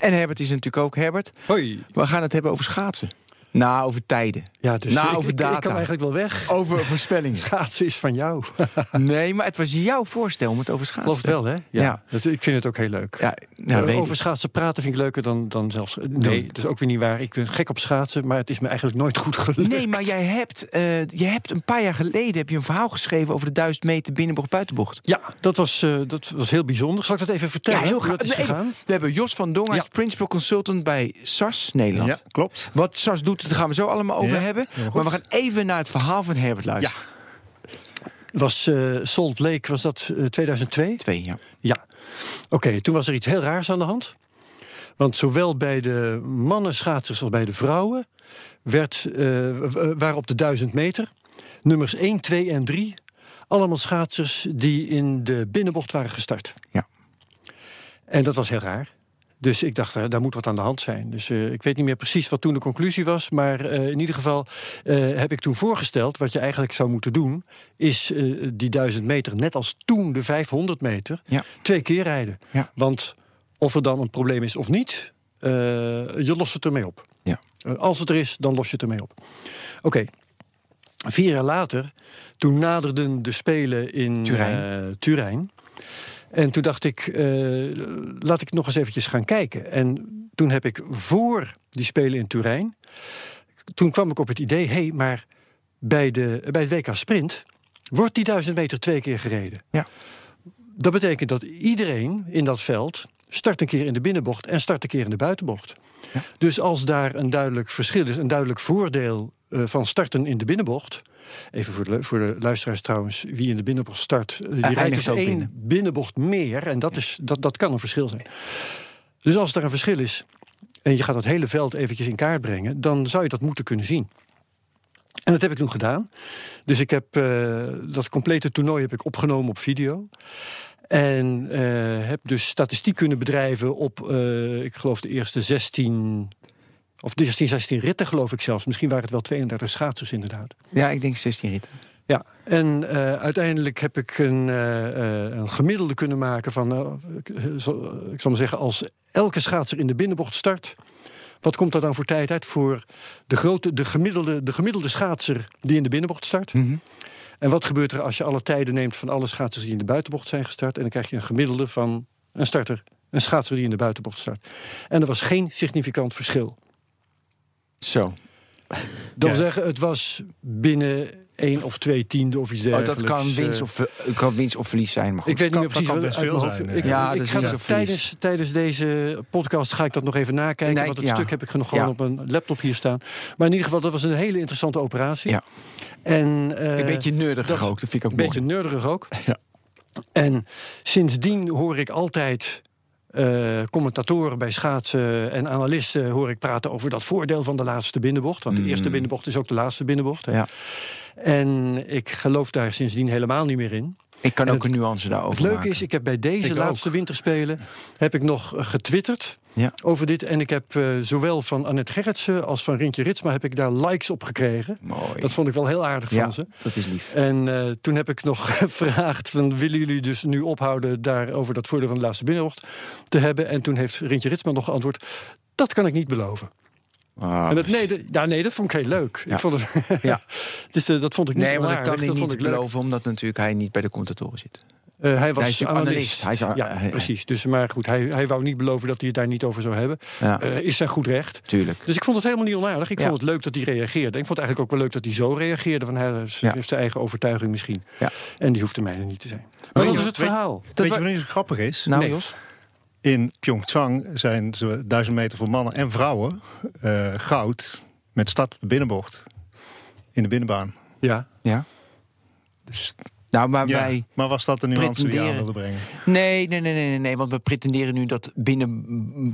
En Herbert is natuurlijk ook Herbert. Hoi. We gaan het hebben over schaatsen. Nou, over tijden. Ja, dus nou, ik, over data. Ik kan eigenlijk wel weg. Over voorspellingen. Schaatsen is van jou. nee, maar het was jouw voorstel om het over schaatsen het wel, hè? Ja. Ja. Dat, ik vind het ook heel leuk. Ja, nou, Eh, over ik. schaatsen praten vind ik leuker dan, dan zelfs... Nee, dat is ook weer niet waar. Ik ben gek op schaatsen, maar het is me eigenlijk nooit goed gelukt. Nee, maar jij hebt, eh, je hebt een paar jaar geleden heb je een verhaal geschreven over de 1000 meter binnenbocht buitenbocht. Ja, dat was, eh, dat was heel bijzonder. Zal ik dat even vertellen? Ja, heel graag. Nee? We hebben Jos van Dongen, Ja. principal consultant bij SAS Nederland. Ja, klopt. Wat SAS doet, daar gaan we zo allemaal over Ja, hebben. Maar we gaan even naar het verhaal van Herbert luisteren. Was eh, Salt Lake, was dat eh, 2002? Twee, ja. Ja. Oké, toen was er iets heel raars aan de hand. Want zowel bij de mannen schaatsers als bij de vrouwen... Werd, eh, waren op de 1000 meter nummers 1, 2 en 3... allemaal schaatsers die in de binnenbocht waren gestart. Ja. En dat was heel raar. Dus ik dacht, eh, daar moet wat aan de hand zijn. Dus eh, ik weet niet meer precies wat toen de conclusie was. Maar eh, in ieder geval heb ik toen voorgesteld... wat je eigenlijk zou moeten doen... is die 1000 meter, net als toen de 500 meter... Ja. twee keer rijden. Ja. Want of er dan een probleem is of niet... je lost het ermee op. Ja. Als het er is, dan los je het ermee op. Oké. Vier jaar later, toen naderden de Spelen in Turijn. Turijn. En toen dacht ik, eh, laat ik nog eens eventjes gaan kijken. En toen heb ik voor die Spelen in Turijn... toen kwam ik op het idee, hé, hey, maar bij, de, bij het WK Sprint... wordt die duizend meter twee keer gereden. Ja. Dat betekent dat iedereen in dat veld start een keer in de binnenbocht en start een keer in de buitenbocht. Ja. Dus als daar een duidelijk verschil is, een duidelijk voordeel eh, van starten in de binnenbocht. Even voor de, voor de luisteraars trouwens, wie in de binnenbocht start, eh, die rijdt dus één binnen. binnenbocht meer. En dat, is, dat, dat kan een verschil zijn. Dus als er een verschil is en je gaat het hele veld eventjes in kaart brengen, dan zou je dat moeten kunnen zien. En dat heb ik toen gedaan. Dus ik heb eh, dat complete toernooi heb ik opgenomen op video. En eh, heb dus statistiek kunnen bedrijven op, ik geloof, de eerste 16. Of de eerste 16 ritten, geloof ik zelfs. Misschien waren het wel 32 schaatsers, inderdaad. Ja, ik denk 16 ritten. Ja, en eh, uiteindelijk heb ik een, eh, eh, een gemiddelde kunnen maken van, zo- ik zal maar zeggen, als elke schaatser in de binnenbocht start, wat komt er dan voor tijd uit voor de, grote, de, gemiddelde, de gemiddelde schaatser die in de binnenbocht start? Mhm. En wat gebeurt er als je alle tijden neemt van alle schaatsers die in de buitenbocht zijn gestart? En dan krijg je een gemiddelde van een starter, een schaatser die in de buitenbocht start. En er was geen significant verschil. Zo. Dat wil zeggen, het was binnen één of twee tiende of iets Oh, dergelijks. dat kan winst, eh, of, eh, kan winst of verlies zijn. Maar goed. Ik weet niet kan- meer precies dat kan wat veel zijn, Ik, eh. Ja, ik ga of verlies. tijdens, tijdens deze podcast ga ik dat nog even nakijken. Nee, want het ja. stuk heb ik nog gewoon Ja. op een laptop hier staan. Maar in ieder geval, dat was een hele interessante operatie. Ja. En, eh, een beetje nerdig dat- ook, dat vind ik ook een mooi. beetje nerdig ook. Ja. En sindsdien hoor ik altijd eh, commentatoren bij schaatsen en analisten hoor ik praten over dat voordeel van de laatste binnenbocht. Want de Mm. eerste binnenbocht is ook de laatste binnenbocht. hè. Ja. En ik geloof daar sindsdien helemaal niet meer in. Ik kan En ook het- een nuance daarover Het leuke maken. is, ik heb bij deze Ik laatste ook. winterspelen heb ik nog eh, getwitterd Ja. over dit. En ik heb eh, zowel van Annette Gerritsen als van Rintje Ritsma heb ik daar likes op gekregen. Mooi. Dat vond ik wel heel aardig ja, van ze. dat is lief. En eh, toen heb ik nog gevraagd: van, willen jullie dus nu ophouden daar over dat voordeel van de laatste binnenbocht te hebben? En toen heeft Rintje Ritsma nog geantwoord: dat kan ik niet beloven. Ah, en dat, nee, dat, ja, nee, dat vond ik heel leuk. Ja. Ik vond het, Ja. dus eh, dat vond ik niet nee, maar dat kan niet ik leuk. beloven, omdat natuurlijk hij niet bij de commentatoren zit. Eh, hij was Hij is analist. analist. Hij is ja, precies. Dus, maar goed, hij, hij wou niet beloven dat hij het daar niet over zou hebben. Ja, Eh, is zijn goed recht. tuurlijk. Dus ik vond het helemaal niet onaardig. Ik Ja. vond het leuk dat hij reageerde. Ik vond het eigenlijk ook wel leuk dat hij zo reageerde. Van hij heeft Ja. heeft zijn eigen overtuiging misschien. Ja. En die hoeft de mijne niet te zijn. Maar Weet wat je is het verhaal? Weet wa- je wat niet zo grappig is? Nou, Nee. Jos? In Pyeongchang zijn ze duizend meter voor mannen en vrouwen eh, goud met start op de binnenbocht in de binnenbaan. Ja. Ja. Dus Nou, maar Ja, wij. maar was dat de nuance die je aan wilde brengen? Nee, nee, nee, nee, nee, nee. Want we pretenderen nu dat binnen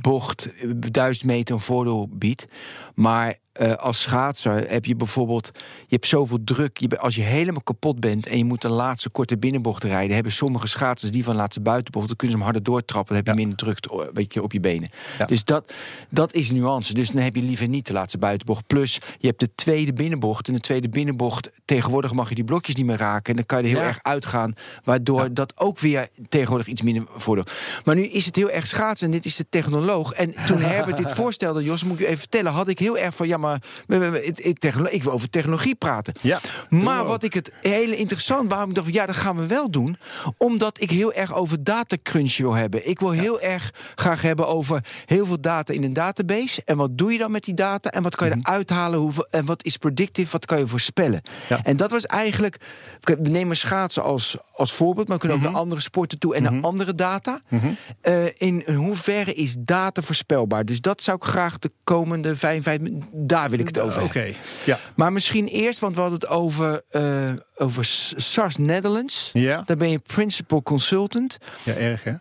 bocht eh, duizend meter een voordeel biedt. Maar eh, als schaatser heb je bijvoorbeeld. Je hebt zoveel druk. Je, als je helemaal kapot bent en je moet de laatste korte binnenbocht rijden. hebben sommige schaatsers die van laatste buitenbocht. dan kunnen ze hem harder doortrappen. Dan heb je minder druk weet je, op je benen. Ja. Dus dat, dat is een nuance. Dus dan heb je liever niet de laatste buitenbocht. Plus je hebt de tweede binnenbocht. En de tweede binnenbocht. tegenwoordig mag je die blokjes niet meer raken. En dan kan je er heel Ja. erg uitgaan. Waardoor dat ook weer tegenwoordig iets minder voordeel. Maar nu is het heel erg schaatsen. En dit is de technoloog. En toen Herbert dit voorstelde, Jos, moet ik u even vertellen. had ik heel erg van. ja, maar technolo- ik wil over technologie praten. Ja, Maar wat ik het hele interessant, waarom ik dacht, ja, dat gaan we wel doen. Omdat ik heel erg over datacrunch wil hebben. Ik wil heel erg graag hebben over heel veel data in een database. En wat doe je dan met die data? En wat kan je Mhm. eruit halen? Hoeveel, en wat is predictive? Wat kan je voorspellen? Ja. En dat was eigenlijk. We nemen schaatsen als, als voorbeeld, maar we kunnen ook Mhm. naar andere sporten toe en naar andere data. Eh, in hoeverre is data voorspelbaar? Dus dat zou ik graag de komende 55 minuten. Daar wil ik het over Oké, ja. Maar misschien eerst, want we hadden het over, eh, over SARS Netherlands. Ja. Daar ben je principal consultant. ja, erg hè?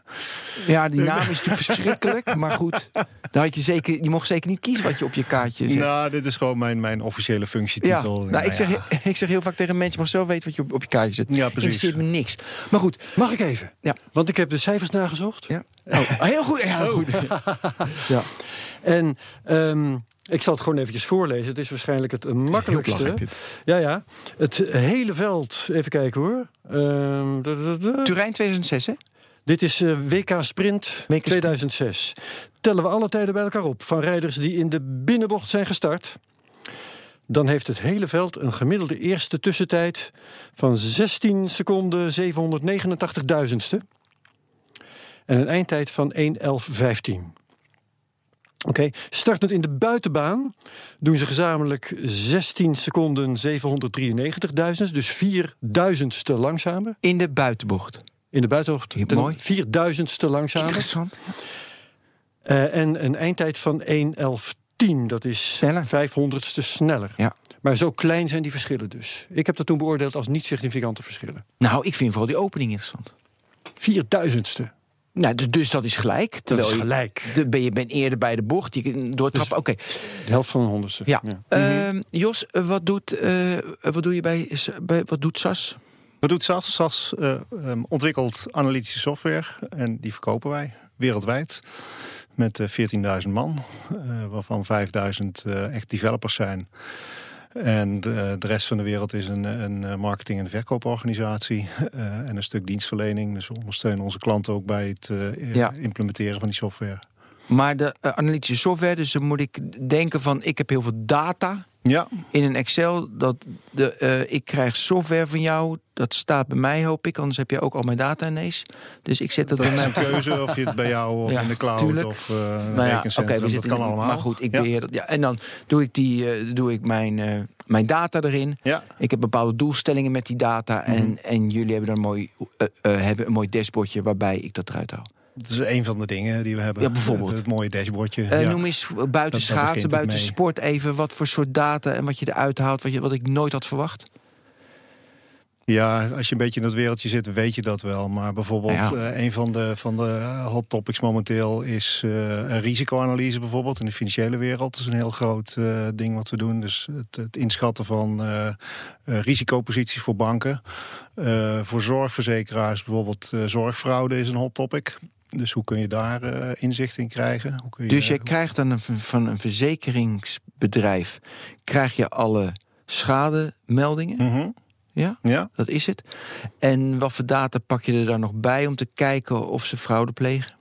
Ja, die naam is natuurlijk verschrikkelijk. Maar goed, daar had je, zeker, je mocht zeker niet kiezen wat je op je kaartje zet. Nou, dit is gewoon mijn, mijn officiële ja, functietitel. nou, ik, zeg, ik zeg heel vaak tegen mensen, je mag zo weten wat je op, op je kaartje zet. Ja, precies. Interesseert me niks. Maar goed, Mag ik even? Ja. Want ik heb de cijfers nagezocht. ja. Oh, heel goed. Ja, heel goed. Ja. En ehm, ik zal het gewoon eventjes voorlezen. Het is waarschijnlijk het makkelijkste. belangrijk, dit. Ja, ja. Het hele veld. Even kijken hoor. Ehm, da, da, da. Turijn 2006, hè? Dit is eh, WK Sprint WK 2006. Tellen we alle tijden bij elkaar op van rijders die in de binnenbocht zijn gestart. Dan heeft het hele veld een gemiddelde eerste tussentijd van 16 seconden 789 duizendste. En een eindtijd van 1.11.15. Oké, startend in de buitenbaan doen ze gezamenlijk 16 seconden 793 duizend, dus 4 duizendste langzamer. In de buitenbocht. In de buitenhoogte Ja, ten mooi. 4000ste langzamer. Interessant. Eh, en een eindtijd van 1.11.10. Dat is Sneller. 500ste sneller. Ja. Maar zo klein zijn die verschillen dus. Ik heb dat toen beoordeeld als niet significante verschillen. Nou, ik vind vooral die opening interessant. 4000ste. Nou, dus dat is gelijk. Dat Terwijl is je- gelijk. de, ben je bent eerder bij de bocht. Je kunt doortrappen. Oké. De helft van een honderdste. Ja. Ehm, Jos, eh, wat doet, eh, wat doe je bij, wat doet SAS? Wat doet SAS? SAS eh, ehm, ontwikkelt analytische software en die verkopen wij wereldwijd met eh, 14.000 man, eh, waarvan 5.000 eh, echt developers zijn. En de, de rest van de wereld is een, een eh, marketing- en verkooporganisatie eh, en een stuk dienstverlening. Dus we ondersteunen onze klanten ook bij het eh, Ja. implementeren van die software. Maar de analytische software, dus dan moet ik denken van ik heb heel veel data Ja, in een Excel. Dat de, eh, ik krijg software van jou. Dat staat bij mij, hoop ik. Anders heb je ook al mijn data ineens. Dus ik zet dat, dat bij is een keuze of je het bij jou of Ja, in de cloud tuurlijk. of een Nou ja, oké, we dat kan in- allemaal. Maar goed, ik ja. beheer dat. Ja, en dan doe ik, die, eh, doe ik mijn, mijn data erin. Ja, Ik heb bepaalde doelstellingen met die data. Mhm. En, en jullie hebben, dan een mooi, hebben een mooi dashboardje waarbij ik dat eruit haal. Dat is een van de dingen die we hebben. Ja, bijvoorbeeld. Het, het mooie dashboardje. Eh, ja. Noem eens buiten schaatsen, buiten sport even wat voor soort data en wat je eruit haalt, wat, je, wat ik nooit had verwacht. ja, als je een beetje in dat wereldje zit, weet je dat wel. Maar bijvoorbeeld, Ja. eh, een van de, van de eh, hot topics momenteel is een risicoanalyse bijvoorbeeld in de financiële wereld. Dat is een heel groot ding wat we doen. Dus het, het inschatten van risicoposities voor banken. Voor zorgverzekeraars bijvoorbeeld zorgfraude is een hot topic. Dus hoe kun je daar eh, inzicht in krijgen? Hoe kun je, Dus je krijgt dan een, van een verzekeringsbedrijf, krijg je alle schademeldingen. Mhm. Ja, Ja, dat is het. En wat voor data pak je er dan nog bij om te kijken of ze fraude plegen?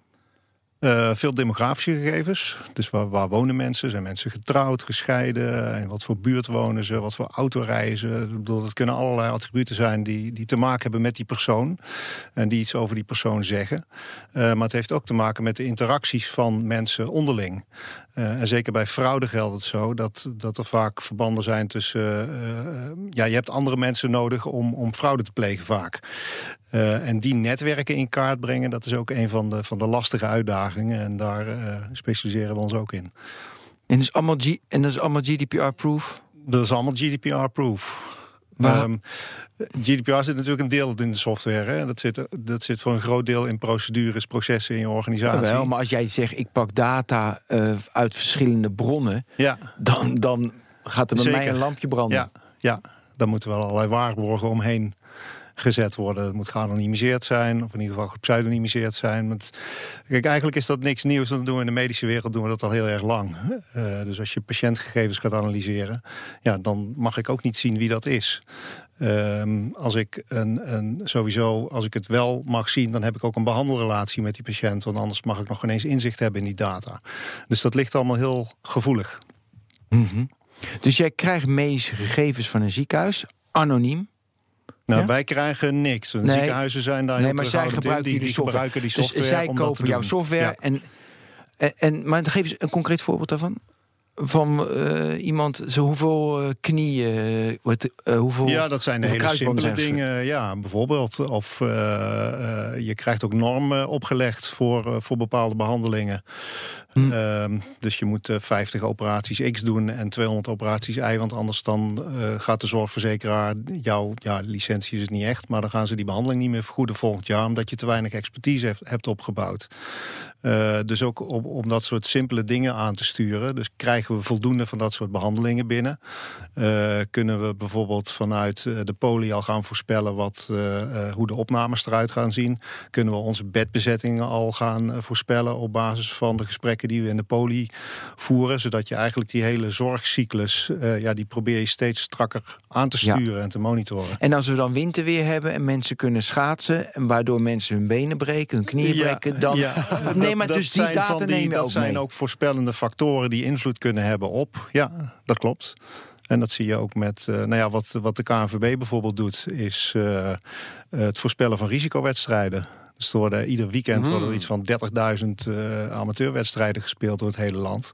Eh, veel demografische gegevens. Dus waar, waar wonen mensen? Zijn mensen getrouwd, gescheiden? En wat voor buurt wonen ze? Wat voor auto bedoel, dat kunnen allerlei attributen zijn die, die te maken hebben met die persoon. En die iets over die persoon zeggen. Eh, maar het heeft ook te maken met de interacties van mensen onderling. Eh, en zeker bij fraude geldt het zo dat, dat er vaak verbanden zijn tussen. ja, je hebt andere mensen nodig om, om fraude te plegen vaak. Eh, en die netwerken in kaart brengen, dat is ook een van de, van de lastige uitdagingen. En daar eh, specialiseren we ons ook in. En dat is allemaal, G- en dat is allemaal GDPR-proof. Dat is allemaal GDPR-proof. Waar- Ehm, GDPR zit natuurlijk een deel in de software. Hè? Dat, zit, dat zit voor een groot deel in procedures, processen in je organisatie. Wel, maar als jij zegt, ik pak data eh, uit verschillende bronnen... Ja, dan, dan gaat er bij Zeker. mij een lampje branden. ja, ja, daar moeten wel allerlei waarborgen omheen gezet worden. Het moet geanonimiseerd zijn, of in ieder geval gepseudonymiseerd zijn. Kijk, eigenlijk is dat niks nieuws. Dat doen we in de medische wereld doen we dat al heel erg lang. Eh, dus als je patiëntgegevens gaat analyseren, ja, dan mag ik ook niet zien wie dat is. Ehm, als ik een, een, sowieso, als ik het wel mag zien, dan heb ik ook een behandelrelatie met die patiënt. Want anders mag ik nog ineens inzicht hebben in die data. Dus dat ligt allemaal heel gevoelig. Mhm. Dus jij krijgt medische gegevens van een ziekenhuis, anoniem. Nou, Ja? wij krijgen niks. Nee. ziekenhuizen zijn daar Nee, heel maar zij gebruiken die, die software. gebruiken die Dus software zij om dat kopen jouw software. Ja. En, en, maar geef eens een concreet voorbeeld daarvan. Van eh, iemand, zo hoeveel eh, knieën, eh, eh, hoeveel... Ja, dat zijn hele simpele dingen. Ja, bijvoorbeeld. Of je krijgt ook normen opgelegd voor, voor bepaalde behandelingen. Hm. Ehm, dus je moet eh, 50 operaties X doen en 200 operaties Y. Want anders dan gaat de zorgverzekeraar jouw ja, licentie is het niet echt. Maar dan gaan ze die behandeling niet meer vergoeden volgend jaar. Omdat je te weinig expertise hebt, hebt opgebouwd. Eh, dus ook om, om dat soort simpele dingen aan te sturen. Dus krijgen we voldoende van dat soort behandelingen binnen. Eh, kunnen we bijvoorbeeld vanuit eh, de poli al gaan voorspellen wat, hoe de opnames eruit gaan zien. Kunnen we onze bedbezettingen al gaan voorspellen op basis van de gesprekken die we in de poli voeren. Zodat je eigenlijk die hele zorgcyclus, ja, die probeer je steeds strakker aan te Ja. sturen en te monitoren. En als we dan winterweer hebben en mensen kunnen schaatsen... en waardoor mensen hun benen breken, hun knieën Ja, breken... dan... ja. Nee, maar Dat- dus dat die zijn data van die- neem je Dat ook zijn mee. ook voorspellende factoren die invloed kunnen hebben op. Ja, dat klopt. En dat zie je ook met, eh, nou ja, wat, wat de KNVB bijvoorbeeld doet, is eh, het voorspellen van risicowedstrijden. Dus er worden, ieder weekend worden er iets van 30.000 eh, amateurwedstrijden gespeeld door het hele land.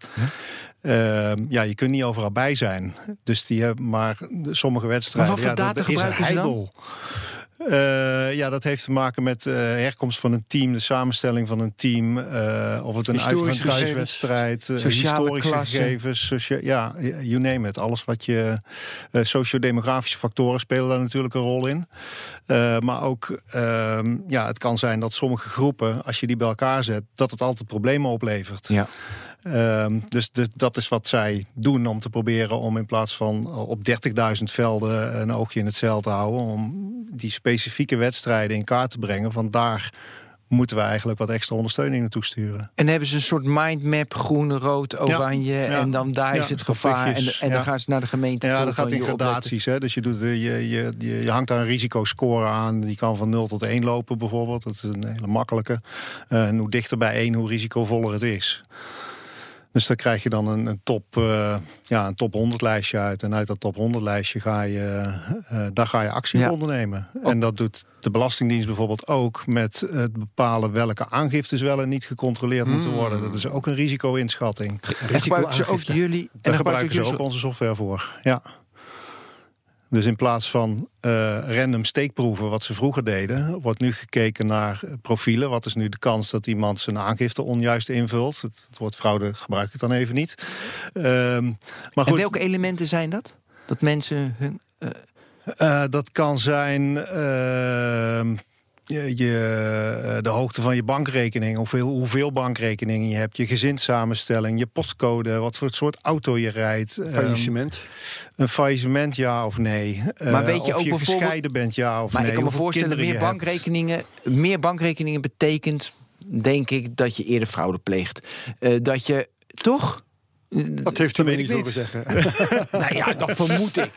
Ehm, ja, je kunt niet overal bij zijn. Dus die hebben maar sommige wedstrijden. Maar wat voor ja, data dat is een gebruiken Eh, ja, dat heeft te maken met de herkomst van een team, de samenstelling van een team. eh, of het een uit- thuiswedstrijd, Sociale historische klasse. gegevens. socia- ja, you name it. Alles wat je. sociodemografische factoren spelen daar natuurlijk een rol in. Maar ook, ehm, ja, het kan zijn dat sommige groepen, als je die bij elkaar zet, dat het altijd problemen oplevert. Ja. Ehm, dus, dus dat is wat zij doen om te proberen om in plaats van op 30.000 velden een oogje in het zeil te houden, om die specifieke wedstrijden in kaart te brengen. Van daar moeten we eigenlijk wat extra ondersteuning naartoe sturen. En hebben ze een soort mindmap, groen, rood, oranje... ja. en dan daar Ja, is het gevaar. En, en dan gaan ze naar de gemeente Ja, toe dat gaat in gradaties. Hè? Dus je, doet, eh, je, je, je, je hangt daar een risicoscore aan. Die kan van 0 tot 1 lopen bijvoorbeeld. Dat is een hele makkelijke. Eh, en hoe dichter bij 1, hoe risicovoller het is. Dus daar krijg je dan een, een, top, eh, ja, een top 100 lijstje uit. En uit dat top 100 lijstje ga je, eh, daar ga je actie Ja. op ondernemen. En dat doet de Belastingdienst bijvoorbeeld ook met het bepalen welke aangiftes wel en niet gecontroleerd moeten worden. Dat is ook een risico-inschatting. En gebruiken ze ook jullie... En Daar dan gebruiken ze jullie ook onze software voor. Ja. Dus in plaats van eh, random steekproeven, wat ze vroeger deden, wordt nu gekeken naar profielen. Wat is nu de kans dat iemand zijn aangifte onjuist invult? Het, het woord fraude gebruik ik dan even niet. Ehm, maar En goed, welke elementen zijn dat? Dat mensen hun... eh, eh, dat kan zijn ehm, je, eh, de hoogte van je bankrekening, hoeveel, hoeveel bankrekeningen je hebt, je gezinssamenstelling, je postcode, wat voor soort auto je rijdt. ehm, Faillissement. Een faillissement, ja of nee? Eh, Maar weet je of ook je bijvoorbeeld- gescheiden bent, ja of maar nee? ik kan me voorstellen, kinderen meer bankrekeningen, meer bankrekeningen betekent, denk ik, dat je eerder fraude pleegt. Eh, dat je, toch? Dat heeft weet me niet horen zeggen. nou ja, dat vermoed ik.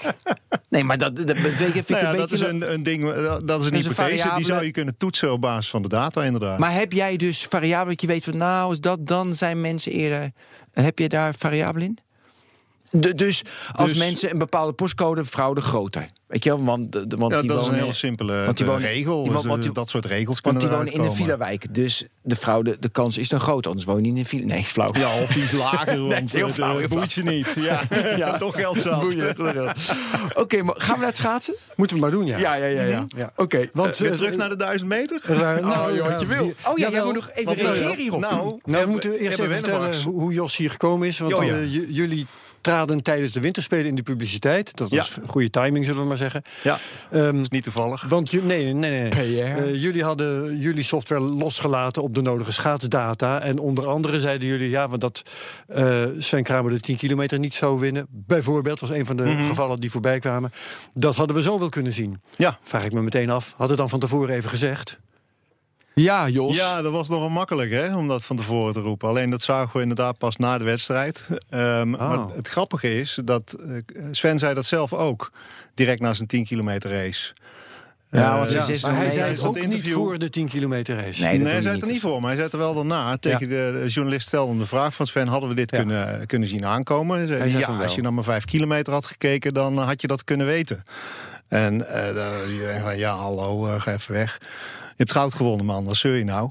Nee, maar dat, dat, dat weet ik, vind ik Nou ja, een dat is een, een ding, eh, dat is een hypothese. Die zou je kunnen toetsen op basis van de data, inderdaad. Maar heb jij dus variabelen dat je weet van, nou, als dat, dan zijn mensen eerder... Heb je daar variabelen in? De- dus als Dus- mensen een bepaalde postcode, fraude groter. Weet je wel, want, want ja, die dat is een wonen- hele simpele want die eh, wonen- regel. die Dus, want die- dat soort regels Want kunnen die wonen in een villa-wijk. Dus de fraude, de kans is dan groot. Anders woon je niet in een villa. Nee, is flauw. Ja, of die is lager, Nee, want heel het flauw, eh, heel boeit je niet. Ja, Ja. toch geld zat. Oké, maar gaan we naar het schaatsen? Moeten we maar doen, ja. Ja, ja, ja. ja. Ja. Oké. Want, Weer eh, terug naar de duizend meter? er waren- nou, joh, wat je wil. Oh ja, jij moet nog even want, eh, reageren hierop. Nou, Nou, we moeten eerst even vertellen hoe, Jos hier gekomen is. Want Oh, eh, jullie traden tijdens de winterspelen in de publiciteit. Dat was goede timing, zullen we maar zeggen. Ja, Ehm, is niet toevallig. want nee, nee, nee. PR. Eh, jullie hadden jullie software losgelaten op de nodige schaatsdata. En onder andere zeiden jullie ja, want dat eh, Sven Kramer de 10 kilometer niet zou winnen. Bijvoorbeeld, was een van de Mhm. gevallen die voorbij kwamen. Dat hadden we zo wel kunnen zien. Ja. Vraag ik me meteen af. Had het dan van tevoren even gezegd? Ja, Jos. Ja, dat was nogal makkelijk hè, om dat van tevoren te roepen. Alleen dat zagen we inderdaad pas na de wedstrijd. Ehm, Maar het grappige is dat eh, Sven zei dat zelf ook. Direct na zijn 10 kilometer race. Ja, Eh, want ja, Maar hij zei het ook niet interview- voor de 10 kilometer race. Nee, hij zei het er niet voor, maar hij zei het er wel daarna. Tegen de, de journalist stelde hem de vraag van Sven... hadden we dit Ja. kunnen, kunnen zien aankomen? Hij zei, ja, als je naar maar vijf kilometer had gekeken... dan had je dat kunnen weten. En eh dan- iedereen van, ja, hallo, eh, ga even weg. Je hebt goud gewonnen, man. Wat zeur je nou?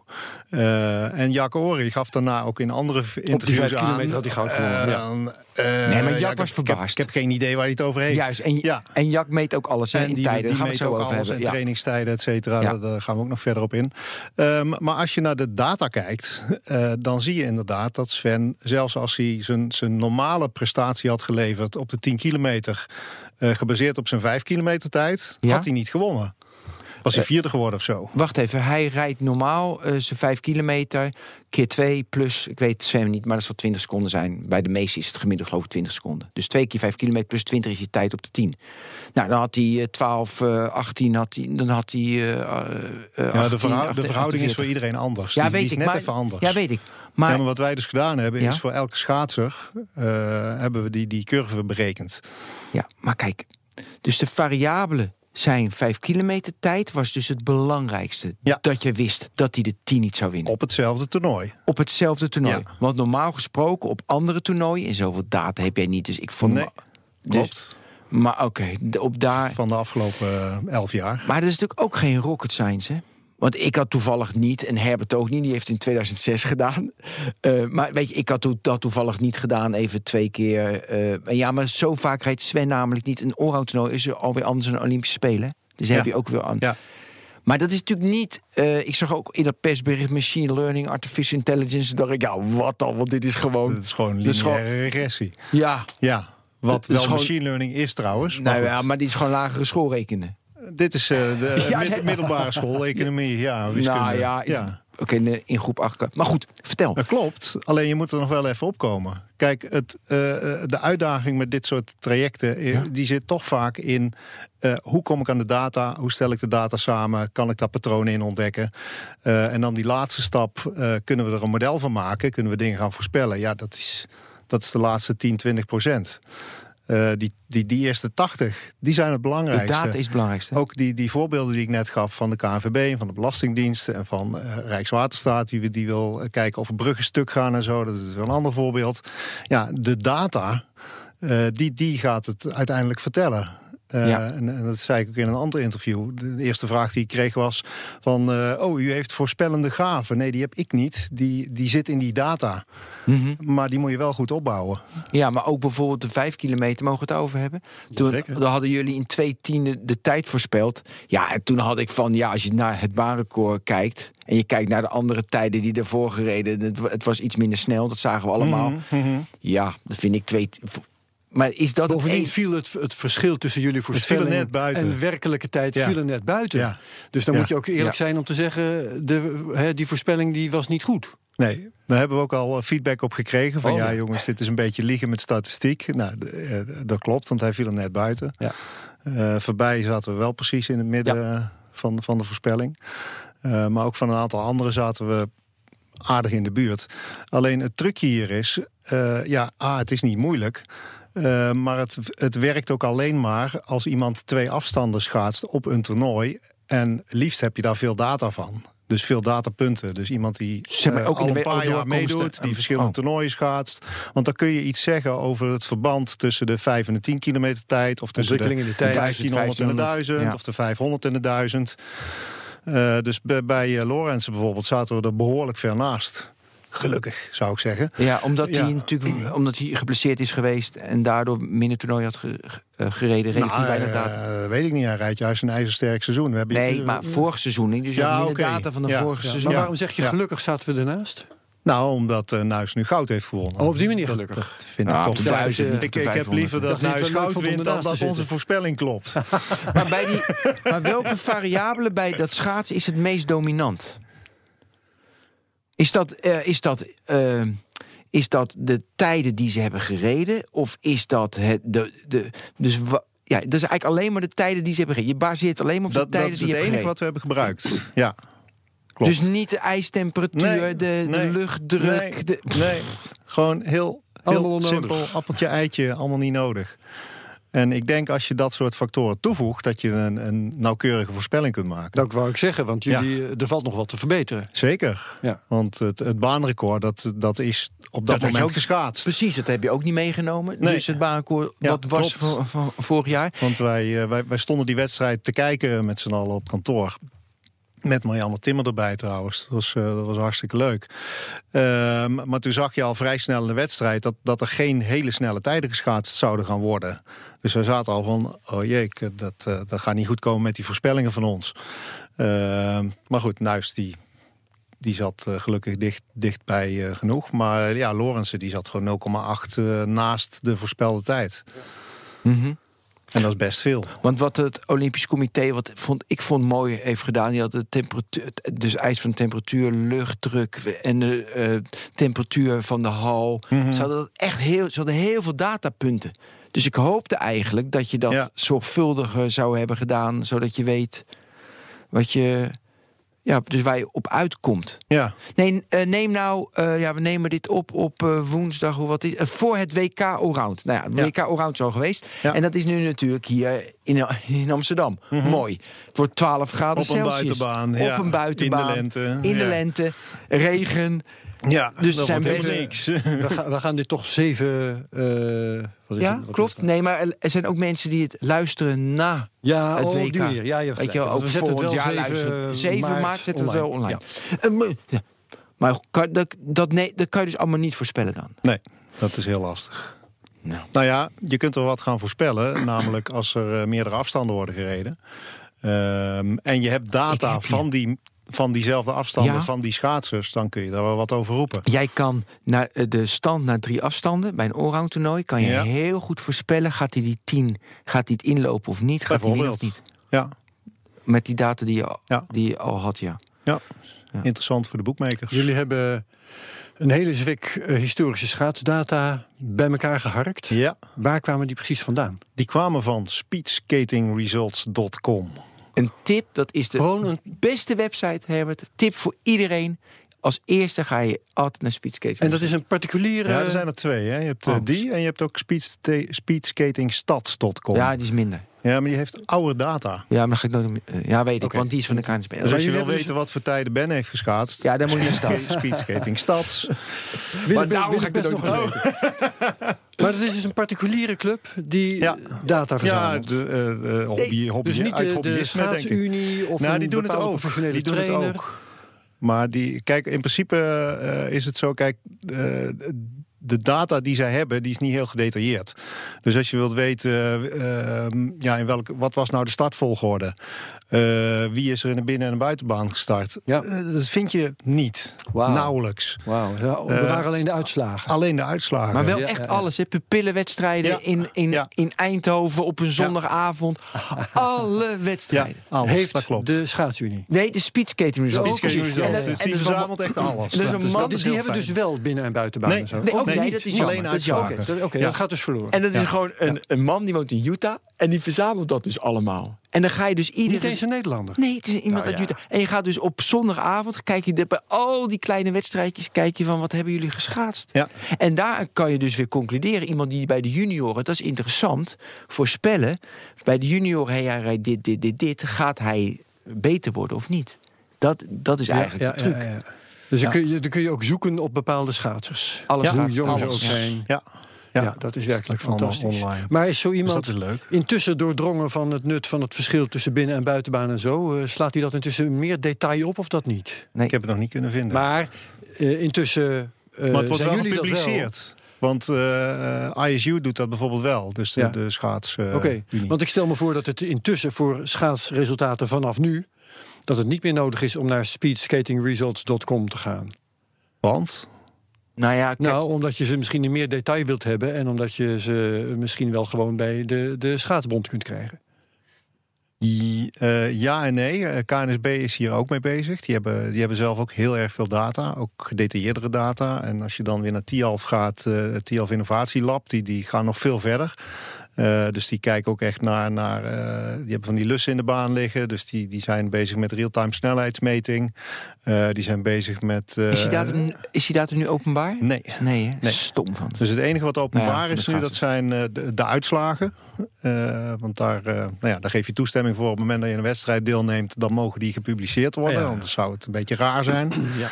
Eh, en Jack Ori gaf daarna ook in andere interviews vijf aan, kilometer had hij goud gewonnen, eh, ja. eh, Nee, maar ja, Jack ik was heb- ik heb- verbaasd. Ik heb, geen idee waar hij het over heeft. Juist, en, ja. en Jack meet ook alles hè, in die, tijden. die gaan we zo ook over alles hebben. En trainingstijden, et cetera. Ja. Daar, gaan we ook nog verder op in. Ehm, maar als je naar de data kijkt, eh, dan zie je inderdaad dat Sven, zelfs als hij zijn, zijn normale prestatie had geleverd op de 10 kilometer, eh, gebaseerd op zijn 5 kilometer tijd, Ja? had hij niet gewonnen. Was hij vierde geworden of zo? Wacht even, hij rijdt normaal eh, zijn 5 kilometer keer 2 plus, ik weet het zwemmen niet, maar dat zal 20 seconden zijn. Bij de meeste is het gemiddeld geloof ik 20 seconden. Dus 2 keer 5 kilometer plus 20 is je tijd op de 10. Nou, dan had hij eh, 12, eh, 18, had hij, dan had hij eh, eh, eh, Ja, 18, de, verhou- de 18, verhouding is voor 48. iedereen anders. Ja, die, weet die is ik. net maar, even anders. Ja, weet ik. Maar, Ja, maar wat wij dus gedaan hebben, Ja? is voor elke schaatser eh, hebben we die, die curve berekend. ja, maar kijk, dus de variabelen zijn 5 kilometer tijd was dus het belangrijkste. Ja. Dat je wist dat hij de 10 niet zou winnen. Op hetzelfde toernooi. op hetzelfde toernooi. Ja. Want normaal gesproken op andere toernooien, en zoveel data heb jij niet, dus ik vond. Nee, dus- Klopt. maar oké, op daar. Van de afgelopen eh, elf jaar. Maar dat is natuurlijk ook geen rocket science, hè? Want ik had toevallig niet, en Herbert ook niet, die heeft het in 2006 gedaan. Eh, maar weet je, ik had to- dat toevallig niet gedaan, even twee keer. eh, ja, maar zo vaak rijdt Sven namelijk niet. Een allround is er alweer anders dan een Olympische Spelen. Dus Ja. heb je ook weer aan. Ja. Maar dat is natuurlijk niet. eh, ik zag ook in dat persbericht machine learning, artificial intelligence. Dacht ik, ja, wat dan? Want dit is gewoon. Dat is gewoon lineaire regressie. Ja, Ja, wat Het wel gewoon- machine learning is trouwens. Maar, nou goed. ja, maar dit is gewoon lagere schoolrekenen. Dit is eh, de Ja, mid- nee. middelbare school, economie, ja, wiskunde. Nou ja, ja. Oké, in, groep 8. Maar goed, vertel. Dat klopt, alleen je moet er nog wel even opkomen. Kijk, het, eh, eh, de uitdaging met dit soort trajecten... Ja. die zit toch vaak in... hoe kom ik aan de data? Hoe stel ik de data samen? Kan ik daar patronen in ontdekken? En dan die laatste stap, kunnen we er een model van maken? Kunnen we dingen gaan voorspellen? Ja, dat is, dat is de laatste 10, 20 procent. Eh, die, die, die eerste 80, die zijn het De belangrijkste. data is het belangrijkste. Ook die, die voorbeelden die ik net gaf van de KNVB en van de Belastingdienst en van eh, Rijkswaterstaat, die, die wil eh, kijken of bruggen stuk gaan en zo. Dat is wel een ander voorbeeld. Ja, de data, die, die gaat het uiteindelijk vertellen. Eh, Ja. en, en dat zei ik ook in een ander interview. De eerste vraag die ik kreeg was van... eh, oh, u heeft voorspellende gaven. Nee, die heb ik niet. Die, die zit in die data. Mhm. Maar die moet je wel goed opbouwen. Ja, maar ook bijvoorbeeld de 5 kilometer mogen we het over hebben. Toen dan hadden jullie in twee tienden de tijd voorspeld. Ja, en toen had ik van, ja, als je naar het baanrecord kijkt... en je kijkt naar de andere tijden die ervoor gereden... het, wa- het was iets minder snel, dat zagen we allemaal. Mhm, Ja, dat vind ik twee... Maar is dat Bovendien een- viel het, het verschil tussen jullie voorspellingen net buiten. en werkelijke tijd Ja. viel er net buiten. Ja. Dus dan Ja. moet je ook eerlijk Ja. zijn om te zeggen, de, hè, die voorspelling die was niet goed. Nee, daar hebben we ook al eh, feedback op gekregen. Van Oh, ja, jongens, dit is een beetje liegen met statistiek. Nou, eh, dat klopt, want hij viel er net buiten. Ja. Eh, voorbij zaten we wel precies in het midden van, van de voorspelling. Eh, maar ook van een aantal anderen zaten we aardig in de buurt. Alleen het trucje hier is, eh, ja, A, het is niet moeilijk. Eh, maar het, het werkt ook alleen maar als iemand twee afstanden schaatst op een toernooi. En liefst heb je daar veel data van. Dus veel datapunten. Dus iemand die Zeg maar, eh, ook in al de een paar jaar doorkomsten. meedoet, die verschillende Oh. toernooien schaatst. Want dan kun je iets zeggen over het verband tussen de 5 en de 10 kilometer tijd. Of tussen de, Ontwikkeling in de tijd. 1500 en de 1000. Ja. Of de 500 en de 1000. Eh, dus bij, bij eh, Lorenzen bijvoorbeeld zaten we er behoorlijk ver naast. Gelukkig, zou ik zeggen. Ja, omdat Ja. hij natuurlijk omdat hij geblesseerd is geweest... en daardoor minder toernooi had ge- ge- eh, gereden. Nou, eh, data. weet ik niet, hij rijdt juist een ijzersterk seizoen. We hebben Nee, maar vorig seizoen. Dus je Ja, minder oké. data van de Ja, vorige ja. seizoen. Maar waarom zeg je Ja. gelukkig zaten we ernaast? Nou, omdat uh, Nuis nu goud heeft gewonnen. Oh, op die manier gelukkig. Dat vind ik op toch duizend, Ik, heb 500. liever dat Nuis dat leuk goud wint dan dat onze voorspelling klopt. Maar, bij die, maar welke variabele bij dat schaatsen is het meest dominant? Is dat, eh, is, dat, eh, is dat de tijden die ze hebben gereden? Of is dat het. De, de, dus ja, dat is eigenlijk alleen maar de tijden die ze hebben gereden. Je baseert alleen maar op Dat, de dat tijden is die het je hebt enige gereden. wat we hebben gebruikt. Ja, klopt. Dus niet de ijstemperatuur, Nee, de, de luchtdruk. nee, de, nee, gewoon heel, heel simpel. Appeltje, eitje, allemaal niet nodig. En ik denk als je dat soort factoren toevoegt... dat je een, een nauwkeurige voorspelling kunt maken. Dat wou ik zeggen, want jullie, eh, er valt nog wat te verbeteren. Zeker. Ja. Want het, het baanrecord, dat, dat is op dat, je moment ook- geschaatst. Precies, dat heb je ook niet meegenomen. Nee. Dus het baanrecord, Ja, wat was voor, voor- vorig jaar? Want wij, eh, wij, wij stonden die wedstrijd te kijken met z'n allen op kantoor. Met Marianne Timmer erbij trouwens. Dat was, eh, dat was hartstikke leuk. Ehm, maar toen zag je al vrij snel in de wedstrijd... Dat, dat er geen hele snelle tijden geschaatst zouden gaan worden. Dus wij zaten al van... oh jee, ik, dat, eh, dat gaat niet goed komen met die voorspellingen van ons. Ehm, maar goed, Nuis die, die zat eh, gelukkig dicht, dichtbij eh, genoeg. Maar ja, Lorensen die zat gewoon 0,8 eh, naast de voorspelde tijd. Mhm. En dat is best veel. Want wat het Olympisch Comité, wat vond, ik vond mooi heeft gedaan, die had de temperatuur, dus eis van temperatuur, luchtdruk en de eh, temperatuur van de hal. Ze hadden echt heel, ze hadden heel veel datapunten. Dus ik hoopte eigenlijk dat je dat Ja. zorgvuldiger zou hebben gedaan, zodat je weet wat je, ja, dus waar je op uitkomt. Ja, Nee, eh, neem nou, eh, ja, we nemen dit op op eh, woensdag, hoe wat is, voor het WK Allround. Nou ja, het Ja. WK Allround is al geweest. Ja. En dat is nu natuurlijk hier in, in Amsterdam. Mooi. Het wordt 12 graden Mhm. Op een Celsius. buitenbaan, Op ja. een buitenbaan. In de lente, In de lente. Regen. Ja Dus dat zijn helemaal niks. We, gaan, we gaan dit toch zeven... eh, wat is Ja, het? Wat klopt. het? Nee, maar er- zijn ook mensen die het luisteren na Ja, het oh, WK. Ja, je Weet je ook we het wel jaar 7 luisteren. 7 maart, zetten we het wel online. Ja. Eh, maar- ja. Maar kan, dat, dat, nee, dat kan je dus allemaal niet voorspellen dan. Nee, dat is heel lastig. Nou. Nou ja, je kunt er wat gaan voorspellen. namelijk als er eh, meerdere afstanden worden gereden. Ehm, en je hebt data heb je. van, die, van diezelfde afstanden, Ja. van die schaatsers. Dan kun je daar wel wat over roepen. Jij kan naar eh, de stand naar drie afstanden bij een allround toernooi kan je Ja. heel goed voorspellen. Gaat hij die tien, gaat hij het inlopen of niet? Gaat hij winnen of Bijvoorbeeld. niet? Ja, Met die data die je, Ja. die je al had, ja. ja. interessant voor de boekmakers. Jullie hebben een hele zwik eh, historische schaatsdata bij elkaar geharkt. Ja, Waar kwamen die precies vandaan? die kwamen van speedskatingresults.com. Een tip, dat is de Gewoon een- beste website, Herbert. Tip voor iedereen. Als eerste ga je altijd naar speedskating. En dat is een particuliere... Ja, er zijn er twee. Hè. Je hebt eh, Oh. die en je hebt ook speedskatingstads.com. Ja, die is minder. Ja, maar die heeft oude data. Ja, maar dan ga ik nooit meer- eh, Ja, weet ik, Oké. want die is van de KNSB. Dus als je jullie wil weten wat voor tijden Ben heeft geschaatst... Ja, dan moet je naar stad. Speedskating Stads. Maar daarom ga ik best het nog eens. Maar het is dus een particuliere club die Ja. data Ja, verzamelt. de, eh, eh, hobby, hobby, dus niet uit de, de schaatsunie of Nou, die doen het bepaalde ook. professionele Die doen het trainer. ook. Maar die, kijk, in principe eh, is het zo, kijk, eh, de data die zij hebben, die is niet heel gedetailleerd. Dus als je wilt weten, eh, ehm, ja, in welke, wat was nou de startvolgorde? Eh, wie is er in de binnen- en de buitenbaan gestart? Ja. Eh, dat vind je niet. Wauw. Nauwelijks. Wauw, ja, we Eh, waren alleen de uitslagen. Alleen de uitslagen. Maar wel Ja, echt alles. Hè? Pupillenwedstrijden Ja. in, in, Ja. in Eindhoven op een zondagavond. Alle ja, wedstrijden. alles, dat Heeft klopt. de schaatsunie. Nee, de speedskating results. Results. En dat- Dus en die dat verzamelt echt alles. dat is een dus man- dat Die, is die heel hebben fijn. dus wel binnen- en buitenbaan Nee, en zo. Nee, ook nee, nee, niet. dat is alleen Dat jammer. Oké, dat- dat gaat dus verloren. En dat is gewoon een, een man die woont in Utah. En die verzamelt dat dus allemaal. En dan ga je dus Niet iedere... eens een Nederlander. Nee, het is iemand Nou uit ja. Utah. En je gaat dus op zondagavond, kijk je bij al die kleine wedstrijdjes, kijk je van wat hebben jullie geschaatst. Ja. En daar kan je dus weer concluderen. Iemand die bij de junioren, dat is interessant, voorspellen. Bij de junioren, hey, hij rijdt dit, dit, dit, dit. Gaat hij beter worden of niet? Dat, dat is eigenlijk de truc. ja, ja. Dus dan, kun je, dan kun je ook zoeken op bepaalde schaatsers. Alles Hoe gaat jong ze ook zijn. Ja, Ja. ja. dat is werkelijk Allemaal fantastisch. online. Maar is zo iemand dat is leuk. intussen doordrongen van het nut van het verschil tussen binnen- en buitenbaan en zo? Eh, slaat hij dat intussen meer detail op of dat niet? Nee. Ik heb het nog niet kunnen vinden. Maar eh, intussen eh, maar het wordt zijn wel jullie dat wel. gepubliceerd. Want eh, ISU doet dat bijvoorbeeld wel. Dus de, Ja. de schaats. eh, Oké, want ik stel me voor dat het intussen voor schaatsresultaten vanaf nu... dat het niet meer nodig is om naar speedskatingresults.com te gaan. Want? Nou ja, kijk, Nou, omdat je ze misschien in meer detail wilt hebben... en omdat je ze misschien wel gewoon bij de, de schaatsbond kunt krijgen. Eh, ja en nee. Eh, KNSB is hier ook mee bezig. Die hebben, die hebben zelf ook heel erg veel data, ook gedetailleerdere data. En als je dan weer naar TIALF gaat, eh het TIALF Innovatielab, die, die gaan nog veel verder. Eh, dus die kijken ook echt naar, naar eh, die hebben van die lussen in de baan liggen. Dus die, die zijn bezig met real-time snelheidsmeting. Eh, die zijn bezig met... eh, is, die datum, nu- is die datum nu openbaar? Nee. Nee, hè? Nee. stom van. Dus het enige wat openbaar Nou ja, is nu, dat zijn eh, de, de uitslagen. Eh, want daar, eh, nou ja, daar geef je toestemming voor. Op het moment dat je een wedstrijd deelneemt, dan mogen die gepubliceerd worden. Ja. Anders zou het een beetje raar zijn. Ja.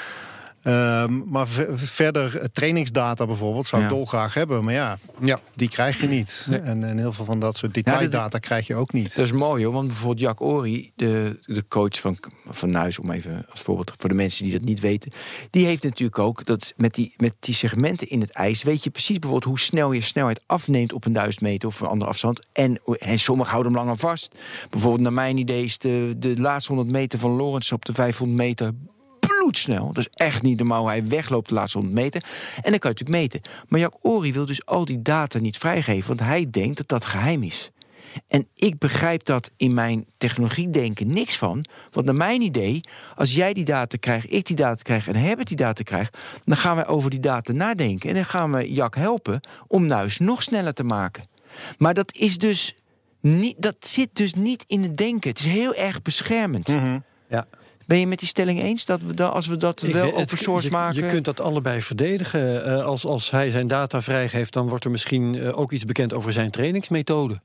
Ehm, maar ve- verder, eh, trainingsdata bijvoorbeeld, zou ik Ja. dolgraag hebben. Maar ja, Ja. die krijg je niet. Nee. En, en heel veel van dat soort Ja, detaildata krijg je ook niet. Dat is mooi hoor, want bijvoorbeeld Jack Ori, de, de coach van, van Nuis, om even als voorbeeld voor de mensen die dat niet weten, die heeft natuurlijk ook dat met die, met die segmenten in het ijs, weet je precies bijvoorbeeld hoe snel je snelheid afneemt op een duizend meter of een andere afstand. En, en sommigen houden hem langer vast. Bijvoorbeeld, naar mijn idee, is de, de laatste 100 meter van Lawrence op de 500 meter bloedsnel. Dat is echt niet normaal hij wegloopt de laatste 100 meter. En dan kan je natuurlijk meten. Maar Jack Ori wil dus al die data niet vrijgeven, want hij denkt dat dat geheim is. En ik begrijp dat in mijn technologie denken niks van. Want naar mijn idee, als jij die data krijgt, ik die data krijg en Herbert die data krijgt, dan gaan wij over die data nadenken. En dan gaan we Jack helpen om Nuis nog sneller te maken. Maar dat is dus niet, dat zit dus niet in het denken. Het is heel erg beschermend. Ja. Ben je met die stelling eens dat we dan, als we dat Ik wel het- open source je, maken? Je kunt dat allebei verdedigen. Eh, als, als hij zijn data vrijgeeft, dan wordt er misschien eh, ook iets bekend over zijn trainingsmethode.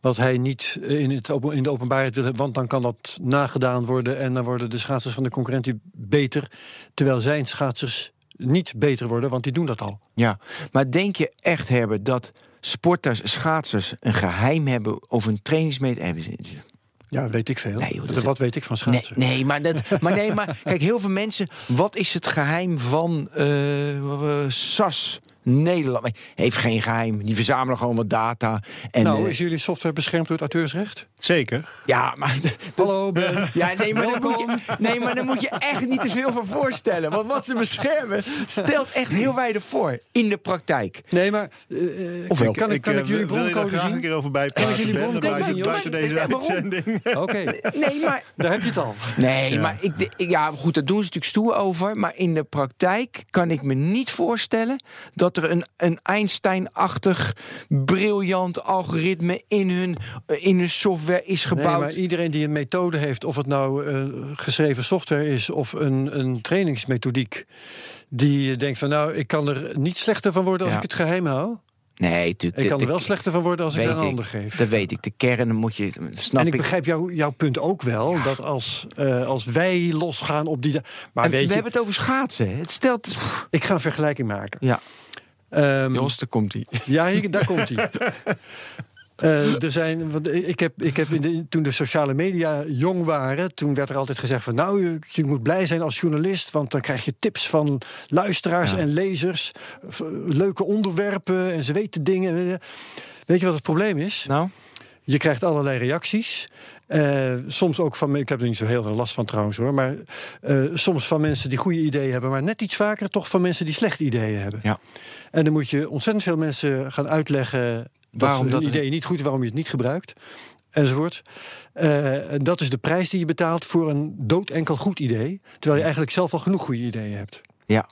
Wat hij niet eh, in, het, open- in de openbaarheid wil hebben, want dan kan dat nagedaan worden en dan worden de schaatsers van de concurrentie beter. Terwijl zijn schaatsers niet beter worden, want die doen dat al. Ja, maar denk je echt, Herbert, dat sporters, schaatsers een geheim hebben over een trainingsmeter? Ja, weet ik veel. Nee, joh, dat wat, weet ik van schaatsen? nee, maar dat, maar nee, maar kijk, heel veel mensen. Wat is het geheim van eh, eh, SAS Nederland? Heeft geen geheim. Die verzamelen gewoon wat data. En, nou, eh, is jullie software beschermd door het auteursrecht? Zeker. ja, maar Hallo, Ben. Ja, nee maar, dan moet je, nee, maar dan moet je echt niet te veel van voorstellen. Want wat ze beschermen stelt echt heel weinig voor in de praktijk. Nee, maar eh, Of wel? kan, ik, kan eh, ik jullie broncode zien? keer over bijpraten? jullie Ben, broncode buiten- deze uitzending. Oké, Nee, maar daar heb je het al. Nee, Ja. maar ik, ik- ja, goed, daar doen ze natuurlijk stoer over. Maar in de praktijk kan ik me niet voorstellen dat er een, een Einstein-achtig briljant algoritme in hun, eh, in hun software is Nee, gebouwd. maar iedereen die een methode heeft, of het nou eh, geschreven software is of een, een trainingsmethodiek, die eh, denkt van nou, ik kan er niet slechter van worden als Ja. ik het geheim hou. nee, natuurlijk. Ik kan er wel slechter van worden als ik het aan een ik. ander geef. Dat weet ik. De kern moet je. Snap en ik ik. begrijp jou, jouw punt ook wel, dat als, als wij losgaan op die... Maar En weet we je, hebben het over schaatsen. Het stelt. ik ga een vergelijking maken. Ja, Ehm, Jos, daar komt hij. Ja, hier, daar komt hij. Eh, er zijn, want ik heb, ik heb in de, toen de sociale media jong waren, toen werd er altijd gezegd van nou, je, je moet blij zijn als journalist, want dan krijg je tips van luisteraars Ja. en lezers, leuke onderwerpen en ze weten dingen. Weet je wat het probleem is? Nou, Je krijgt allerlei reacties. Eh, soms ook van, ik heb er niet zo heel veel last van trouwens hoor, maar eh, soms van mensen die goede ideeën hebben, maar net iets vaker toch van mensen die slechte ideeën hebben. Ja. En dan moet je ontzettend veel mensen gaan uitleggen dat Waarom dat- idee niet goed is, waarom je het niet gebruikt, enzovoort. En dat is de prijs die je betaalt voor een doodenkel goed idee, terwijl je eigenlijk zelf al genoeg goede ideeën hebt. ja.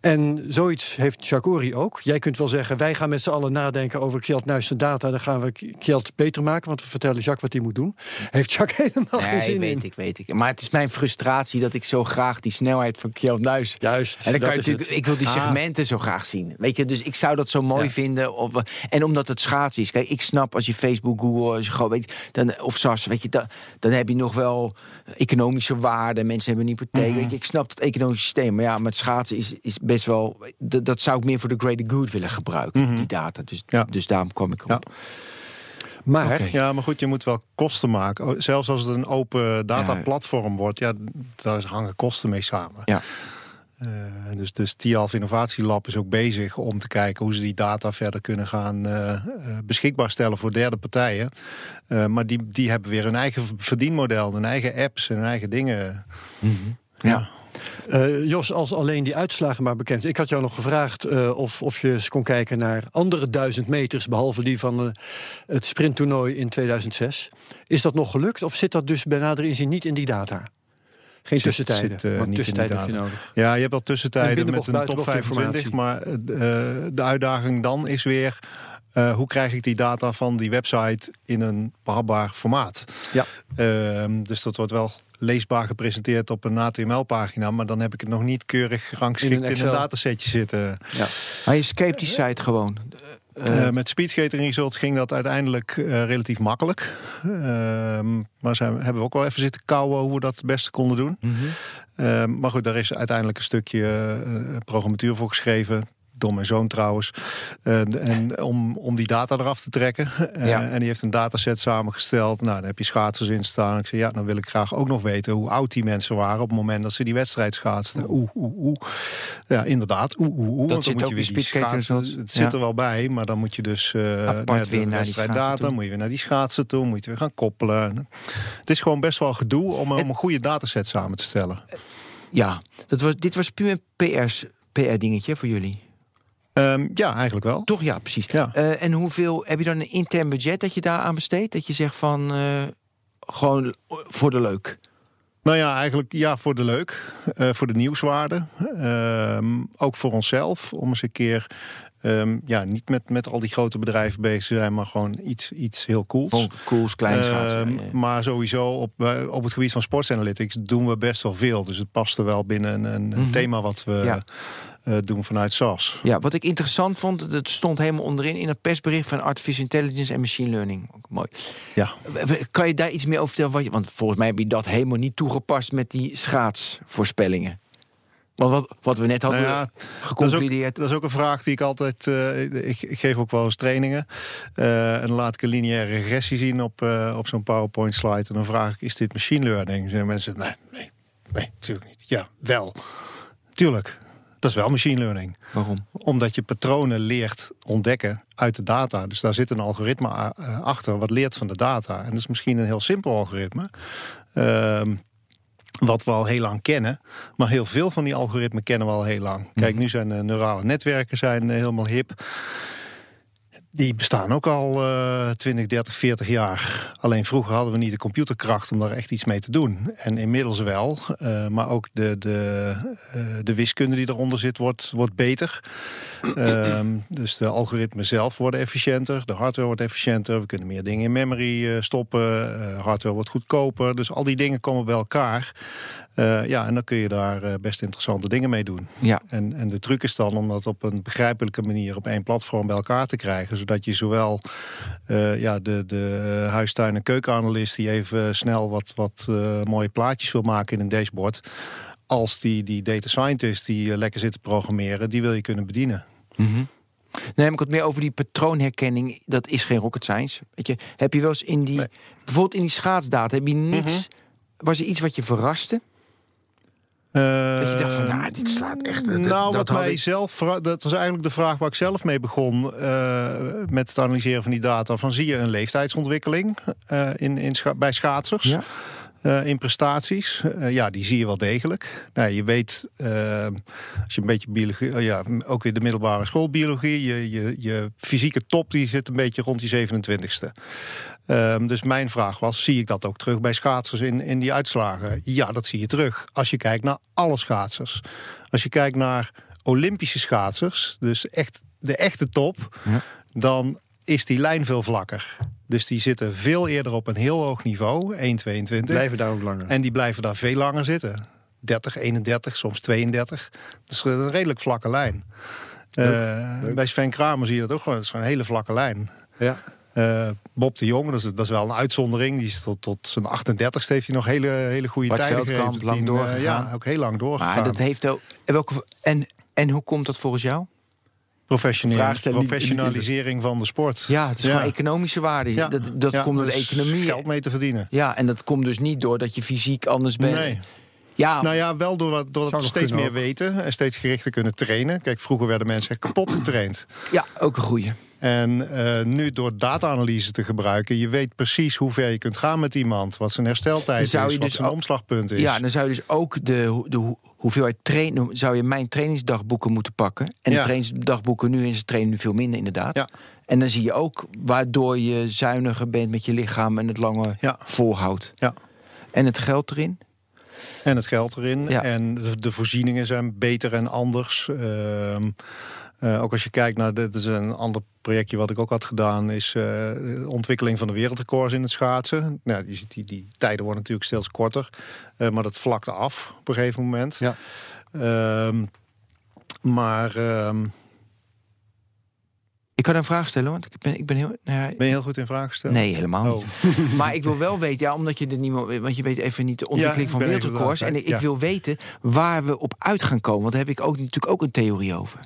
En zoiets heeft Chakori ook. Jij kunt wel zeggen, wij gaan met z'n allen nadenken over Kjeld Nuis data. Dan gaan we Kjeld beter maken, want we vertellen Jacques wat hij moet doen. Heeft Jacques helemaal geen Nee, zin weet in. ik, weet ik. Maar het is mijn frustratie dat ik zo graag die snelheid van Kjeld Nuis Juist, En dan kan dat je natuurlijk, ik wil die Ah. segmenten zo graag zien. Weet je, dus ik zou dat zo mooi Ja. vinden. Of, en omdat het schaatsen is. Kijk, ik snap als je Facebook, Google, weet, dan, of SAS, weet je, dan, dan heb je nog wel economische waarde. Mensen hebben een hypotheek. Mhm. ik snap dat economische systeem. Maar ja, met schaatsen is, is best wel. Dat, zou ik meer voor de greater good willen gebruiken, die data. Dus, Ja. dus daarom kwam ik op. Ja. Maar. Ja, maar goed, je moet wel kosten maken. Oh, Zelfs als het een open dataplatform wordt, ja, daar hangen kosten mee samen. Ja. Eh, dus, dus TIALF Innovatielab is ook bezig om te kijken hoe ze die data verder kunnen gaan eh, eh, beschikbaar stellen voor derde partijen. Maar die, die hebben weer hun eigen verdienmodel, hun eigen apps en hun eigen dingen. Ja. Eh, Jos, als alleen die uitslagen maar bekend zijn. Ik had jou nog gevraagd of, of je eens kon kijken naar andere duizend meters, behalve die van het sprinttoernooi in 2006. Is dat nog gelukt of zit dat dus bij nader inzien niet in die data? Geen tussentijden. zit, eh, in die tussentijden heb je nodig. Ja, je hebt al tussentijden met een top buitenbocht 25. Maar eh, de, eh, uitdaging dan is weer... eh, hoe krijg ik die data van die website in een behapbaar formaat? Ja. Ehm, dus dat wordt wel leesbaar gepresenteerd op een HTML-pagina... maar dan heb ik het nog niet keurig gerangschikt In in een een, Excel. datasetje zitten. Maar je escape die site gewoon. Eh, Eh, met Speedskating Results ging dat uiteindelijk eh, relatief makkelijk. Ehm, maar zijn, hebben we ook wel even zitten kouwen hoe we dat het beste konden doen. mhm. Ehm, maar goed, daar is uiteindelijk een stukje programmatuur voor geschreven. Door mijn zoon trouwens. En, en om, om die data eraf te trekken. Eh, Ja. En die heeft een dataset samengesteld. Nou, daar heb je schaatsers in staan. Ik zei, ja, dan wil ik graag ook nog weten hoe oud die mensen waren op het moment dat ze die wedstrijd schaatsten. Oeh, oeh, oeh. Ja, inderdaad. Oeh, oeh, dan zit moet ook je weer die schaatsen-. Het zit Ja. er wel bij, maar dan moet je dus eh Apart naar de weer naar die wedstrijddata, moet je weer naar die schaatsen toe, moet je weer gaan koppelen. Het is gewoon best wel gedoe om, om een goede dataset samen te stellen. ja, dat was, dit was puur een PR's PR-dingetje voor jullie. Ehm, ja, eigenlijk wel. Toch? Ja, precies. Ja. Eh, en hoeveel heb je dan een intern budget dat je daar aan besteedt? Dat je zegt van eh, gewoon voor de leuk. Nou ja, eigenlijk ja, voor de leuk, eh, voor de nieuwswaarde. Ehm, ook voor onszelf, om eens een keer ehm, ja, niet met, met al die grote bedrijven bezig te zijn, maar gewoon iets, iets heel cools. Gewoon cools, klein schaatsen. Ja, ja. Maar sowieso op, op het gebied van sports analytics doen we best wel veel. Dus het past er wel binnen een, een Mhm. thema wat we Ja. Eh, doen vanuit SAS. Ja, wat ik interessant vond, het stond helemaal onderin in het persbericht van Artificial Intelligence en Machine Learning. Ook mooi. Ja. Kan je daar iets meer over vertellen? Wat je, want volgens mij heb je dat helemaal niet toegepast met die schaatsvoorspellingen. Want wat, wat we net hadden Nou ja, geconcludeerd. Dat is ook een vraag die ik altijd. eh, ik, ik geef ook wel eens trainingen. Eh, en dan laat ik een lineaire regressie zien op, op zo'n PowerPoint slide. En dan vraag ik: is dit machine learning? Zeggen mensen: nee, nee, nee, natuurlijk niet. Ja, wel. Tuurlijk. Dat is wel machine learning. Waarom? Omdat je patronen leert ontdekken uit de data. Dus daar zit een algoritme a- eh, achter wat leert van de data. En dat is misschien een heel simpel algoritme. Ehm, wat we al heel lang kennen. Maar heel veel van die algoritmen kennen we al heel lang. Kijk, nu zijn de neurale netwerken zijn eh, helemaal hip. Die bestaan ook al eh 20, 30, 40 jaar. Alleen vroeger hadden we niet de computerkracht om daar echt iets mee te doen. En inmiddels wel. Eh, maar ook de, de, eh, de wiskunde die eronder zit, wordt, wordt beter. Ehm, dus de algoritmen zelf worden efficiënter. De hardware wordt efficiënter. We kunnen meer dingen in memory eh, stoppen. Hardware wordt goedkoper. Dus al die dingen komen bij elkaar. Eh, ja, en dan kun je daar eh, best interessante dingen mee doen. Ja. En, en de truc is dan om dat op een begrijpelijke manier op één platform bij elkaar te krijgen. Zodat je zowel eh, ja, de, de huistuin- en keukenanalist die even snel wat, wat mooie plaatjes wil maken in een dashboard. Als die, die data scientist die lekker zit te programmeren, die wil je kunnen bedienen. Mhm. Nee, maar ik had meer over die patroonherkenning. Dat is geen rocket science. Weet je, heb je wel eens in die, Nee. bijvoorbeeld in die schaatsdata, heb je niets, was er iets wat je verraste? Dat je dacht van, nou, dit slaat echt. dat- nou, dat wat mij ik- zelf, dat was eigenlijk de vraag waar ik zelf mee begon eh, met het analyseren van die data. Van zie je een leeftijdsontwikkeling eh, in, in scha- bij schaatsers? Ja. eh, in prestaties. Eh, ja, die zie je wel degelijk. Nou, je weet, eh, als je een beetje biologie, eh, ja, ook weer de middelbare schoolbiologie, je, je, je fysieke top die zit een beetje rond die 27ste. Ehm, dus mijn vraag was, zie ik dat ook terug bij schaatsers in, in die uitslagen? Ja, dat zie je terug. Als je kijkt naar alle schaatsers. Als je kijkt naar Olympische schaatsers, dus echt de echte top, Ja. dan is die lijn veel vlakker. Dus die zitten veel eerder op een heel hoog niveau, 1,22. Blijven daar ook langer. En die blijven daar veel langer zitten. 30, 31, soms 32. Dat is een redelijk vlakke lijn. Eh, leuk. Bij Sven Kramer zie je dat ook gewoon. Dat is gewoon een hele vlakke lijn. Ja. Eh, Bob de Jong, dat is, dat is wel een uitzondering. Die is tot, tot zijn 38ste heeft hij nog hele, hele goede Bart tijden gegeven. lang eh, doorgegaan. ja, ook heel lang doorgegaan. Maar dat heeft ook. en welke- En, en hoe komt dat volgens jou? Professionalisering van de sport. Ja, het is gewoon economische waarde. Ja. Dat, dat Ja, komt door de dus economie. Geld mee te verdienen. Ja, en dat komt dus niet door dat je fysiek anders bent. Nee. Ja, Nou ja, wel door, wat- nog steeds meer weten en steeds gerichter kunnen trainen. Kijk, vroeger werden mensen kapot getraind. ja, ook een goeie. En eh, nu door data-analyse te gebruiken, je weet precies hoe ver je kunt gaan met iemand, wat zijn hersteltijd is, zou je wat dus zijn ook- omslagpunt is. Ja, dan zou je dus ook de, de hoe- hoeveelheid trainen... zou je mijn trainingsdagboeken moeten pakken. En de trainingsdagboeken nu in zijn trainen nu veel minder, inderdaad. Ja. En dan zie je ook waardoor je zuiniger bent met je lichaam... en het langer Ja. volhoudt. Ja. En het geld erin? En het geld erin. Ja. En de, de voorzieningen zijn beter en anders. Ehm, eh, ook als je kijkt naar, dit is een ander projectje wat ik ook had gedaan, is eh, de ontwikkeling van de wereldrecords in het schaatsen. Nou, die, die, die tijden worden natuurlijk steeds korter, eh, maar dat vlakte af op een gegeven moment. Ja. Ehm, maar ehm, Ik kan een vraag stellen, want ik ben, ik ben heel... nou ja, ben je heel goed in vraag gesteld? Nee, helemaal Oh. niet. maar ik wil wel weten, ja, omdat je er niet meer, want je weet even niet de ontwikkeling ik van wereldrecords. En ik, wil weten waar we op uit gaan komen. Want daar heb ik ook natuurlijk ook een theorie over.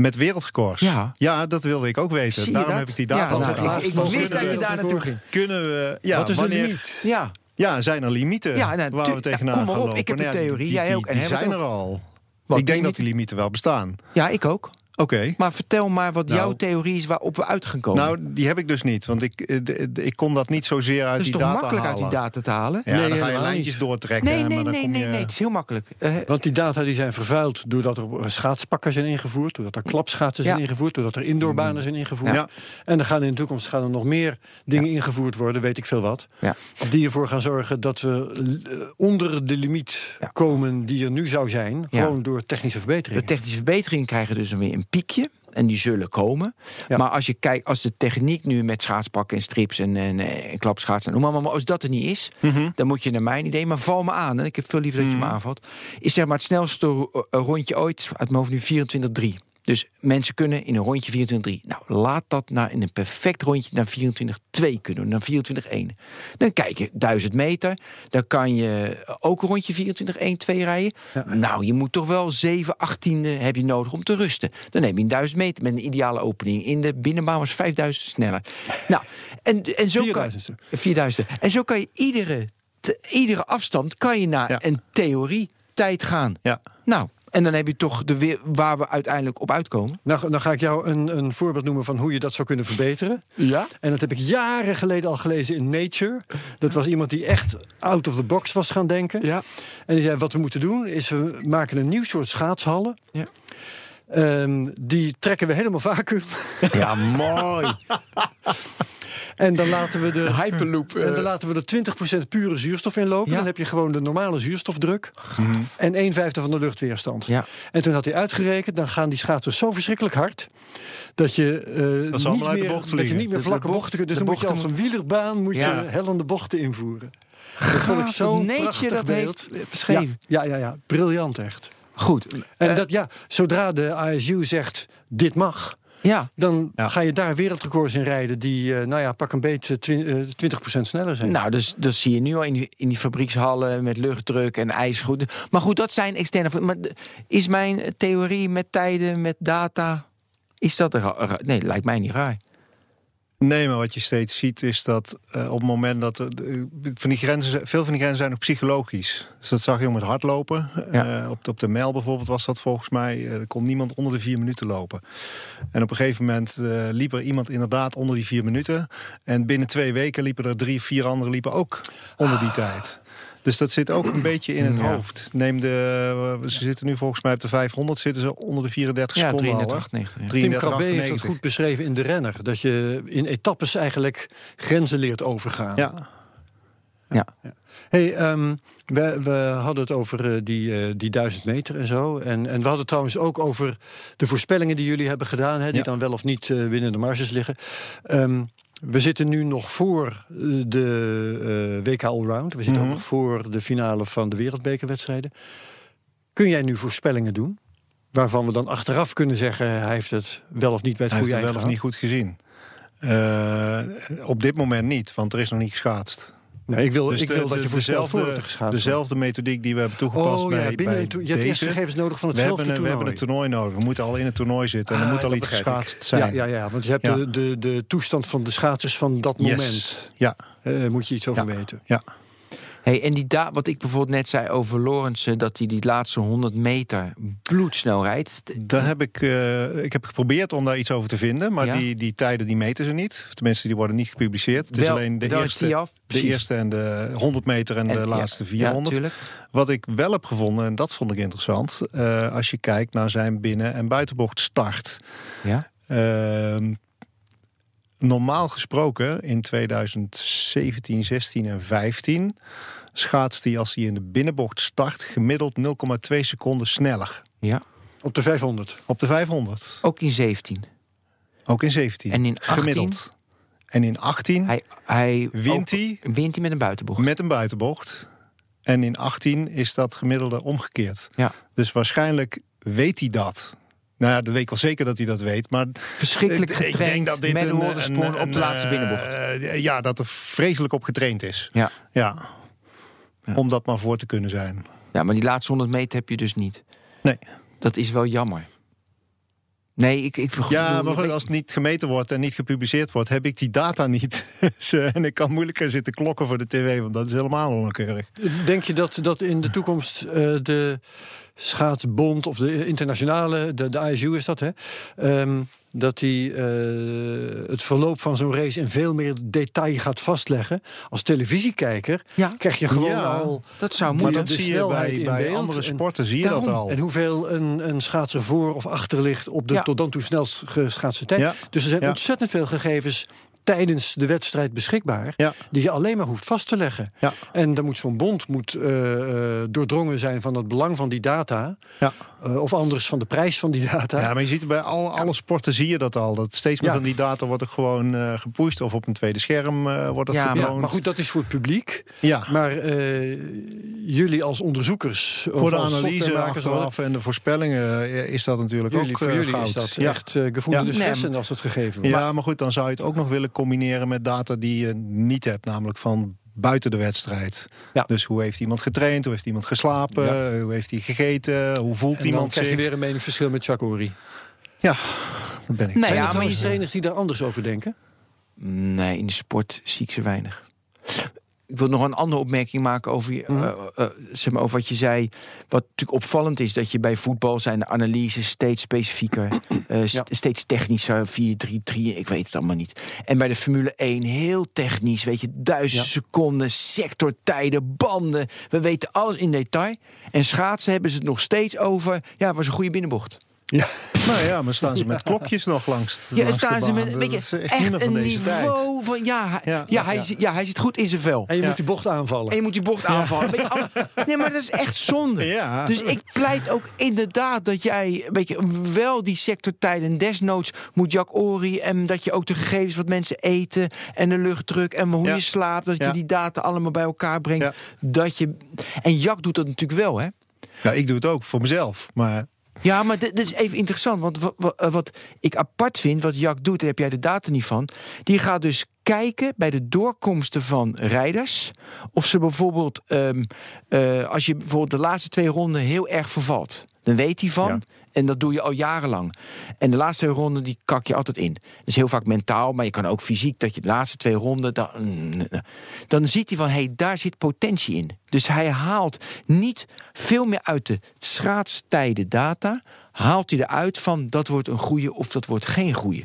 Met wereldrecords? Ja. ja, dat wilde ik ook weten. Daarom dat? heb ik die data Ja, nou, ik- ik wist dat je daar naartoe ging. Kunnen we... Ja, Wat is de wanneer, limiet? Ja, Ja, zijn er limieten Ja, nou, waar we tegenaan kom maar gaan op, lopen? ik heb een theorie, die, jij die- ook, en Die Herbert zijn er al. Wat, ik denk die dat die limieten wel bestaan. ja, ik ook. Oké. Maar vertel maar wat Nou. jouw theorie is waarop we uit gaan komen. Nou, die heb ik dus niet. Want ik, eh, de- de- ik kon dat niet zozeer uit dat is die toch data makkelijk halen. uit die data te halen? Ja, Nee, dan ga je lijntjes niet. doortrekken. Nee, nee, maar dan nee, kom nee, je... nee, het is heel makkelijk. Eh, Want die data die zijn vervuild doordat er schaatspakken zijn ingevoerd, doordat er klapschaatsen zijn Ja. ingevoerd, doordat er indoorbanen zijn ingevoerd. Ja. En er gaan in de toekomst gaan er nog meer dingen ingevoerd worden, weet ik veel wat. Ja. Die ervoor gaan zorgen dat we eh, onder de limiet Ja. komen die er nu zou zijn. Ja. Gewoon door technische De verbeteringen. technische verbeteringen krijgen dus weer een piekje. En die zullen komen. Ja. Maar als je kijkt, als de techniek nu met schaatspakken en strips en, en, en klapschaatsen, noem maar, maar als dat er niet is, Mhm. dan moet je naar mijn idee, maar val me aan. En ik heb veel liever dat je me Mhm. aanvalt. Is zeg maar het snelste ro- rondje ooit uit mijn hoofd nu 24-3. Dus mensen kunnen in een rondje 24-3. Nou, laat dat naar in een perfect rondje naar 24-2 kunnen, naar 24-1. Dan kijk je 1000 meter. Dan kan je ook een rondje 24-1-2 rijden. Nou, je moet toch wel 7 18 heb je nodig om te rusten. Dan heb je een 1000 meter met een ideale opening. In de binnenbaan was 5000 sneller. Nou, en, en zo kan 4000ste. 4000. En zo kan je iedere, te- iedere afstand kan je naar Ja. een theorie tijd gaan. Ja. Nou, en dan heb je toch de weer, waar we uiteindelijk op uitkomen. Nou, dan ga ik jou een, een voorbeeld noemen van hoe je dat zou kunnen verbeteren. Ja. En dat heb ik jaren geleden al gelezen in Nature. Dat was iemand die echt out of the box was gaan denken. Ja. En die zei, wat we moeten doen is we maken een nieuw soort schaatshallen. Ja. Ehm, die trekken we helemaal vacuüm. Ja, mooi. En dan laten we de, Hyperloop. en dan laten we er 20% pure zuurstof in lopen. Ja. Dan heb je gewoon de normale zuurstofdruk. En 1 vijfde van de luchtweerstand. Ja. En toen had hij uitgerekend, dan gaan die schaatsers zo verschrikkelijk hard. Dat je, eh, Dat allemaal niet, meer, bocht dat je niet meer vlakke de bochten kunt. Dus bocht- dan moet je als een wielerbaan moet Ja. je hellende bochten invoeren. Dat vond ik Gaaf zo'n prachtig dat beeld. heeft eh, beschreven. Ja, ja, ja, ja, briljant echt. Goed. En Eh, dat, ja, zodra de ASU zegt, dit mag... ja. dan Ja. ga je daar wereldrecords in rijden... die, eh, nou ja, pak een beetje twi- eh, 20% sneller zijn. Nou, dus dat zie je nu al in die, in die fabriekshallen met luchtdruk en ijsgoed. Maar goed, dat zijn externe. Maar is mijn theorie met tijden, met data. Is dat er? Nee, lijkt mij niet raar. Nee, maar wat je steeds ziet is dat eh, op het moment dat... er- de- van die grenzen, veel van die grenzen zijn ook psychologisch. Dus dat zag je om het hardlopen. Ja. Eh, op, de- op de mijl bijvoorbeeld was dat volgens mij... er kon niemand onder de vier minuten lopen. En op een gegeven moment liep er iemand inderdaad onder die vier minuten. En binnen twee weken liepen er drie, vier anderen liepen ook onder die tijd. Dus dat zit ook een beetje in het Ja. hoofd. Neem de, eh, ze zitten nu volgens mij op de 500, zitten ze onder de 34 Ja, seconden al, 33, hè? 90. ja. Tim 33, Krabbe heeft dat 98. goed beschreven in De Renner. Dat je in etappes eigenlijk grenzen leert overgaan. Ja, Hey, ehm, we, we hadden het over eh, die, eh, die duizend meter en zo. En, en we hadden het trouwens ook over de voorspellingen die jullie hebben gedaan, hè, die Ja. dan wel of niet eh, binnen de marges liggen. Ehm, we zitten nu nog voor eh, de eh, WK Allround. We zitten Mhm. ook nog voor de finale van de wereldbekerwedstrijden. Kun jij nu voorspellingen doen? Waarvan we dan achteraf kunnen zeggen, hij heeft het wel of niet bij het Hij heeft goede het wel eind of niet goed gezien. Eh, op dit moment niet, want er is nog niet geschaatst. Nee, ik wil, Dus ik de- wil dat de- je dezelfde- voor wordt. Dezelfde methodiek die we hebben toegepast Oh ja, bij, binnen bij je hebt eerst deze. gegevens nodig van We hetzelfde hebben, een, we toernooi. hebben een toernooi nodig. We moeten al in het toernooi zitten. En er Ah, moet al iets geschaatst zijn. Ja, ja, ja, want je hebt Ja. de, de, de toestand van de schaatsers van dat Yes. moment. Ja, Eh moet je iets over Ja. weten. ja. Hey, en die da wat ik bijvoorbeeld net zei over Lorenzen, dat hij die laatste 100 meter bloedsnel rijdt. Daar heb ik, eh, ik heb geprobeerd om daar iets over te vinden, maar Ja? die, die tijden die meten ze niet. Of Tenminste, die worden niet gepubliceerd. Het is alleen de eerste, af, de eerste en de 100 meter en, En- de laatste Ja, 400. natuurlijk. Wat ik wel heb gevonden, en dat vond ik interessant, eh, als je kijkt naar zijn binnen- en buitenbocht start. Ja. Ehm, normaal gesproken in 2017, 16 en 15 schaatst hij als hij in de binnenbocht start gemiddeld 0,2 seconden sneller. ja, Op de 500. Op de 500. ook in 17. Ook in 17. En in 18? Gemiddeld. En in 18 Hij, hij Wint hij? wint hij met een buitenbocht. met een buitenbocht. En in 18 is dat gemiddelde omgekeerd. Ja. Dus waarschijnlijk weet hij dat. Nou ja, dat weet ik wel zeker dat hij dat weet. Maar Verschrikkelijk ik- ik getraind denk dat dit met een een- horensprong een- op de laatste eh, binnenbocht. ja, dat er vreselijk op getraind is. Ja. Ja. Ja. Om dat maar voor te kunnen zijn. ja, maar die laatste 100 meter heb je dus niet. Nee. Dat is wel jammer. Nee, ik, ik Ja, maar goed, als het niet gemeten wordt en niet gepubliceerd wordt, heb ik die data niet. Eh, en ik kan moeilijker zitten klokken voor de tv, want dat is helemaal onnauwkeurig. Denk je dat, dat in de toekomst eh, de schaatsbond of de internationale, de, de ISU is dat, hè? Ehm, dat die eh, het verloop van zo'n race in veel meer detail gaat vastleggen. Als televisiekijker Ja. krijg je gewoon Ja. al. dat zou Maar Maar moeten. de dat zie je bij, andere en- sporten, zie je dat Daarom. al. En hoeveel een, een schaatser voor of achter ligt op de Ja. tot dan toe snelst geschaatste tijd. Ja. Dus er zijn Ja. ontzettend veel gegevens tijdens de wedstrijd beschikbaar. Ja. Die je alleen maar hoeft vast te leggen. Ja. En dan moet zo'n bond moet, eh, eh, doordrongen zijn van het belang van die data. Ja. Eh, of anders van de prijs van die data. Ja, maar je ziet bij al, alle sporten zie je dat al. Dat steeds meer Ja. van die data wordt er gewoon eh gepusht. Of op een tweede scherm eh, wordt dat Ja, maar- Ja, getoond. maar goed, dat is voor het publiek. Ja, Maar eh, jullie als onderzoekers, of voor de analyse achteraf en de voorspellingen is dat natuurlijk jullie, ook voor jullie goud. is dat ja. echt uh, gevoelde Ja. stressen als het gegeven wordt. Ja, maar goed, dan zou je het ook nog willen combineren met data die je niet hebt. Namelijk van buiten de wedstrijd. Ja. Dus hoe heeft iemand getraind? Hoe heeft iemand geslapen? Ja. Hoe heeft hij gegeten? Hoe voelt En dan iemand krijg je zich? weer een meningsverschil met Chakori. Ja, dat ben ik. Nee, Zijn ja, er maar je- trainers die daar anders over denken? Nee, in de sport zie ik ze weinig. Ik wil nog een andere opmerking maken over, je, Mhm. eh, eh, zeg maar, over wat je zei. Wat natuurlijk opvallend is, dat je bij voetbal zijn de analyses steeds specifieker, st- Ja. steeds technischer, 4-3-3, ik weet het allemaal niet. En bij de Formule 1 heel technisch, weet je, duizend Ja. seconden, sectortijden, banden. We weten alles in detail. En schaatsen hebben ze het nog steeds over, ja, was een goede binnenbocht. Ja. Nou ja, maar staan ze met klokjes nog langs, Ja, langs de staan ze met een beetje echt, een tijd. niveau van ja, hij, ja, Ja, ja, hij, ja. Zit, ja, hij zit goed in zijn vel. En je Ja. moet die bocht aanvallen. En je moet die bocht aanvallen. Weet je, al- nee, maar dat is echt zonde. Ja. Dus ik pleit ook inderdaad dat jij weet je, wel die sectortijden desnoods moet Jack Ori en dat je ook de gegevens wat mensen eten en de luchtdruk en hoe Ja. je slaapt, dat Ja. je die data allemaal bij elkaar brengt. Ja. Dat je en Jack doet dat natuurlijk wel, hè? Ja, ik doe het ook voor mezelf. Maar Ja, maar dit, is even interessant. Want wa- wa- eh, wat, ik apart vind, wat Jack doet, daar heb jij de data niet van. Die gaat dus kijken bij de doorkomsten van rijders. Of ze bijvoorbeeld, ehm, eh, als je bijvoorbeeld de laatste twee ronden heel erg vervalt. Dan weet hij van. En dat doe je al jarenlang. En de laatste twee ronden, die kak je altijd in. Dus heel vaak mentaal, maar je kan ook fysiek... dat je de laatste twee ronden... Dan, dan ziet hij van, hé, hey, daar zit potentie in. Dus hij haalt niet veel meer uit de schaatstijden data... haalt hij eruit van, dat wordt een goede of dat wordt geen goede.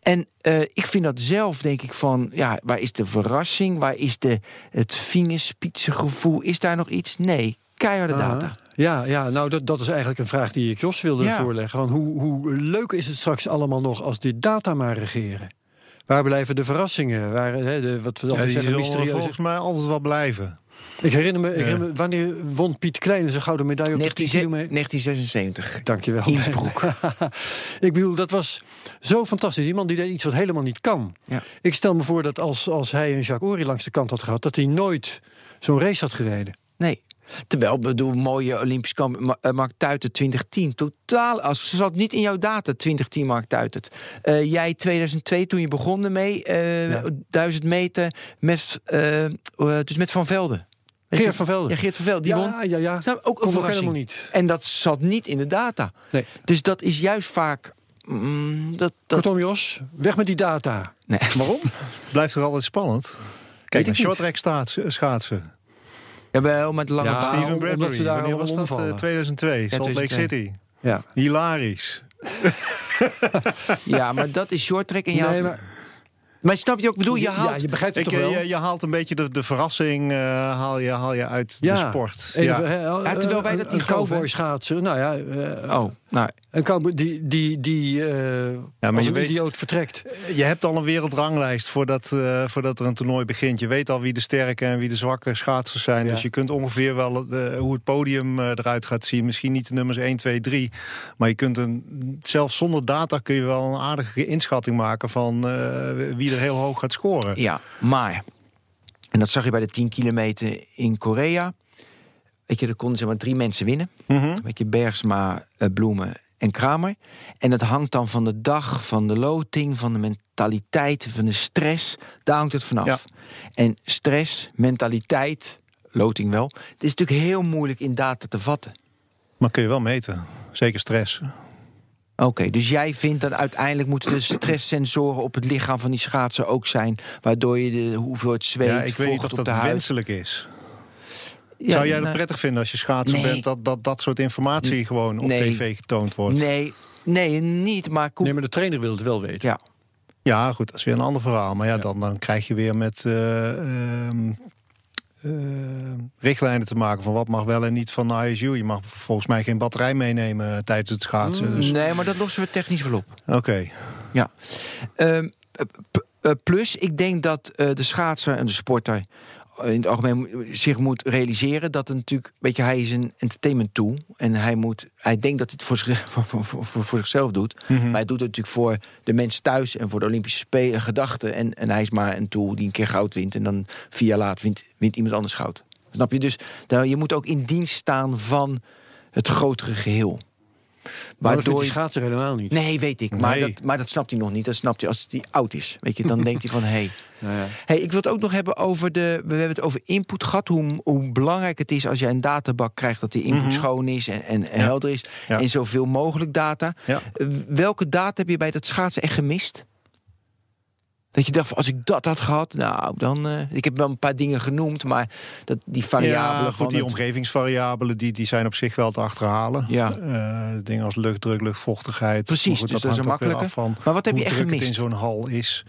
En eh, ik vind dat zelf, denk ik, van... ja, waar is de verrassing? Waar is de, het vingerspitsengevoel? Is daar nog iets? Nee, keiharde data. Ja, ja, nou dat, dat is eigenlijk een vraag die ik Jos wilde Ja. voorleggen. Van hoe, hoe leuk is het straks allemaal nog als die data maar regeren? Waar blijven de verrassingen? Waar, hè, de, wat we ja, altijd zeggen, zullen mysterieuze... volgens mij altijd wel blijven. Ik herinner me, ik herinner me, wanneer won Piet Klein zijn gouden medaille op de 10 kilometer? 1976. Dankjewel. Innsbruck. ik bedoel, dat was zo fantastisch. Iemand die deed iets wat helemaal niet kan. Ja. Ik stel me voor dat als, als hij een Jacques Ory langs de kant had gehad... dat hij nooit zo'n race had gereden. Terwijl, bedoel, mooie Olympisch kamp, Ma- eh, Mark Tuiten 2010. Totaal, als zat niet in jouw data 2010 Mark Tuiten. Eh, jij 2002 toen je begon ermee, eh Ja. 1000 meter met, eh, eh, dus met Van Velden. Geert van Velden. Ja, Geert van Velden. Die ja, won. ja, ja. Snap je? Ook een helemaal niet. En dat zat niet in de data. Nee. Dus dat is juist vaak. mm, dat, dat, Kortom, Jos, weg met die data. nee. Waarom? Blijft toch altijd spannend? Kijk, niet. shorttrack schaatsen. Ja, wel met lange Ja. Steven omdat Bradbury, ze daar wanneer allemaal was dat? omvallen. Eh, 2002, Salt Lake 2002. City. Ja. Hilarisch. Ja, maar dat is short track en je Nee, maar, maar snap je ook, bedoel, je ja, haalt... je begrijpt het Ik, toch eh, wel? je, je haalt een beetje de, de verrassing eh, haal je, haal je uit de Ja. sport. Even, ja. Ja, terwijl wij dat niet Een cowboy schaatsen, nou ja... Oh, nou, Een cowboy die, die, die eh maar als je een weet- idioot vertrekt. Je hebt al een wereldranglijst voordat, eh, voordat er een toernooi begint. Je weet al wie de sterke en wie de zwakke schaatsers zijn. Ja. Dus je kunt ongeveer wel eh, hoe het podium eh, eruit gaat zien. Misschien niet de nummers 1, 2, 3. Maar je kunt een, zelfs zonder data kun je wel een aardige inschatting maken van eh, wie er heel hoog gaat scoren. ja, maar... En dat zag je bij de 10 kilometer in Korea. Weet je, er konden zeg maar drie mensen winnen. Mhm. Weet je, Bergsma, eh, Bloemen en Kramer. En dat hangt dan van de dag, van de loting, van de mentaliteit, van de stress. Daar hangt het vanaf. Ja. En stress, mentaliteit, loting wel. Het is natuurlijk heel moeilijk in data te vatten. Maar kun je wel meten. Zeker stress. Oké, dus jij vindt dat uiteindelijk moeten de stresssensoren op het lichaam van die schaatser ook zijn, waardoor je de hoeveelheid zweet, Ja, ik weet niet vocht of op dat de huid. wenselijk is. Ja, Zou jij dat nou, prettig vinden als je schaatser Nee. bent... dat dat, dat soort informatie gewoon op Nee. tv getoond wordt? Nee, nee, niet. Maar Koek- Nee, maar de trainer wil het wel weten. ja, Ja, goed, dat is weer een ander verhaal. Maar ja, dan, dan krijg je weer met eh, ehm, eh, richtlijnen te maken van wat mag wel en niet van de ISU. Je mag volgens mij geen batterij meenemen tijdens het schaatsen. Dus, nee, maar dat lossen we technisch wel op. Oké, Ja. Ehm, eh, plus, ik denk dat eh, de schaatser en de sporter in het algemeen zich moet realiseren dat het natuurlijk, weet je, hij is een entertainment tool en hij moet, hij denkt dat hij het voor, zich, voor, voor, voor, zichzelf doet, Mhm. maar hij doet het natuurlijk voor de mensen thuis en voor de Olympische Spelen gedachten en, en hij is maar een tool die een keer goud wint en dan vier jaar later wint, wint iemand anders goud. Snap je? Dus je moet ook in dienst staan van het grotere geheel. Waardoor die je- schaatser helemaal niet. Nee, weet ik. Maar, Nee. dat, maar dat snapt hij nog niet. Dat snapt hij als hij oud is. Weet je, dan denkt hij van... Hey. Nou ja. Hey, ik wil het ook nog hebben over de... We hebben het over input gehad. Hoe, hoe belangrijk het is als jij een databak krijgt... dat die input Mhm. schoon is en, en, helder is. Ja. En zoveel mogelijk data. Eh, Welke data heb je bij dat schaatsen echt gemist? Dat je dacht, van, als ik dat had gehad, nou dan... eh, ik heb wel een paar dingen genoemd, maar dat, die variabelen ja, goed, die het- omgevingsvariabelen die, die zijn op zich wel te achterhalen. Ja. Eh, dingen als luchtdruk, luchtvochtigheid. Precies, goed, dus dat is af van Maar wat heb je echt druk het gemist? in zo'n hal is.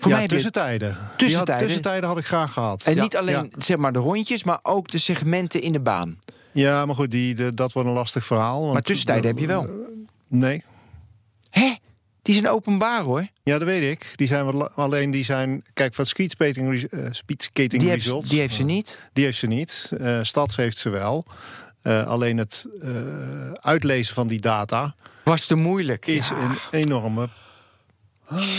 Voor ja, mij tussentijden. Die had- Tussentijden? tussentijden had ik graag gehad. En Ja, niet alleen Ja. zeg maar de rondjes, maar ook de segmenten in de baan. Ja, maar goed, die, de- dat wordt een lastig verhaal. Want Maar tussentijden heb je wel. Nee. Hè? Die zijn openbaar hoor. Ja, dat weet ik. Die zijn alleen die zijn. Kijk, van speedskating, res- eh, speedskating Die heeft, results. die heeft ze niet. Die heeft ze niet. Eh Stads heeft ze wel. Eh, alleen het eh, uitlezen van die data Was te moeilijk. is Ja, een enorme.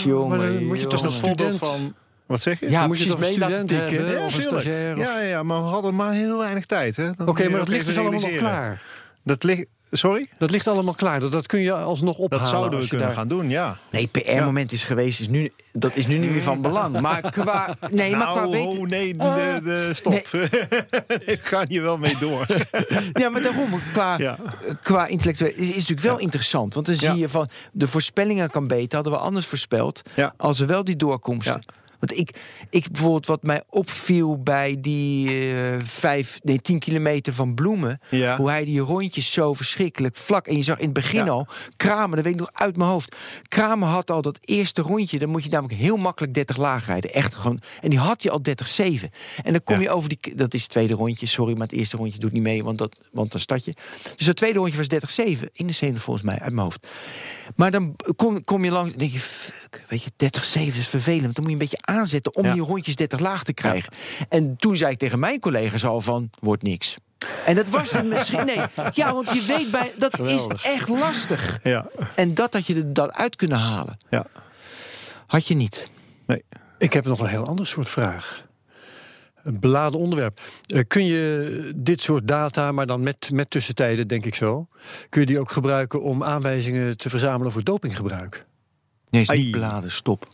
jongen, maar dan moet je toch een voorbeeld student. van. Wat zeg je? Ja, Dan moet je precies, toch mee laten student tikken. hebben Ja, of een tuurlijk. stagiair? of- Ja, ja, maar we hadden maar heel weinig tijd. Oké, maar dat ligt dus allemaal nog klaar. Dat ligt. Sorry? Dat ligt allemaal klaar. Dat, dat kun je alsnog ophalen. Dat zouden we kunnen daar- gaan doen, ja. Nee, PR-moment is geweest. Is nu, dat is nu niet meer van belang. Maar qua. Nee, maar qua nou, weten. oh, nee, de, de, stop. ik ga hier wel mee door. Ja, maar daarom. Qua, Ja. qua intellectueel. Is, is natuurlijk wel interessant. Want dan Ja. zie je van. De voorspellingen kan beter. Hadden we anders voorspeld. Ja. Als er wel die doorkomsten. Want ik, ik bijvoorbeeld, wat mij opviel bij die eh vijf, nee, tien kilometer van Bloemen. Ja. Hoe hij die rondjes zo verschrikkelijk vlak. En je zag in het begin Ja. al, Kramer, dat weet ik nog uit mijn hoofd. Kramer had al dat eerste rondje, dan moet je namelijk heel makkelijk 30 laag rijden. Echt gewoon. En die had je al 30-7. En dan kom Ja. je over die. Dat is het tweede rondje, sorry, maar het eerste rondje doet niet mee, want, dat, want dan stad je. Dus het tweede rondje was 30-7. In de 70 volgens mij, uit mijn hoofd. Maar dan kom, kom je langs en denk je, weet je, 30-7 is vervelend. Dan moet je een beetje aanzetten om Ja. die rondjes 30 laag te krijgen. En toen zei ik tegen mijn collega's al van, wordt niks. En dat was het misschien. Nee, ja, want je weet bij. Dat Geweldig. is echt lastig. Ja, En dat had je er dat uit kunnen halen. ja. Had je niet. Nee. Ik heb nog een heel ander soort vraag. Een beladen onderwerp. Eh, kun je dit soort data, maar dan met, met tussentijden, denk ik zo, kun je die ook gebruiken om aanwijzingen te verzamelen voor dopinggebruik? Nee, is niet beladen. Stop.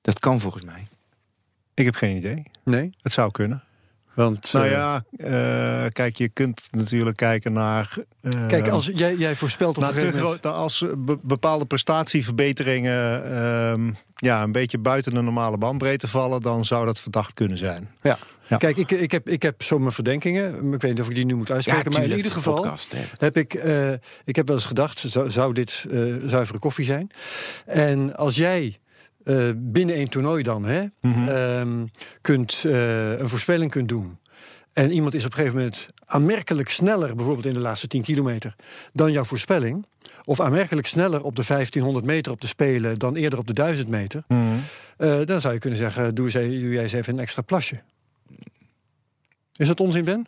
Dat kan volgens mij. Ik heb geen idee. Nee? Het zou kunnen. Want, Nou eh, ja, eh, kijk, je kunt natuurlijk kijken naar. eh, Kijk, als jij, jij voorspelt op een gegeven moment... als be- bepaalde prestatieverbeteringen ehm, ja, een beetje buiten de normale bandbreedte vallen, dan zou dat verdacht kunnen zijn. Ja. Ja. Kijk, ik, ik, heb, ik heb zo mijn verdenkingen. Ik weet niet of ik die nu moet uitspreken. maar in ieder geval podcast, heb ik, eh, ik heb wel eens gedacht, zou, zou dit eh, zuivere koffie zijn? En als jij eh, binnen één toernooi dan hè, ehm, kunt, eh, een voorspelling kunt doen. En iemand is op een gegeven moment aanmerkelijk sneller, bijvoorbeeld in de laatste 10 kilometer, dan jouw voorspelling. Of aanmerkelijk sneller op de 1500 meter op de Spelen dan eerder op de 1000 meter. eh, dan zou je kunnen zeggen, doe, eens even- doe jij eens even een extra plasje. Is dat onzin, Ben?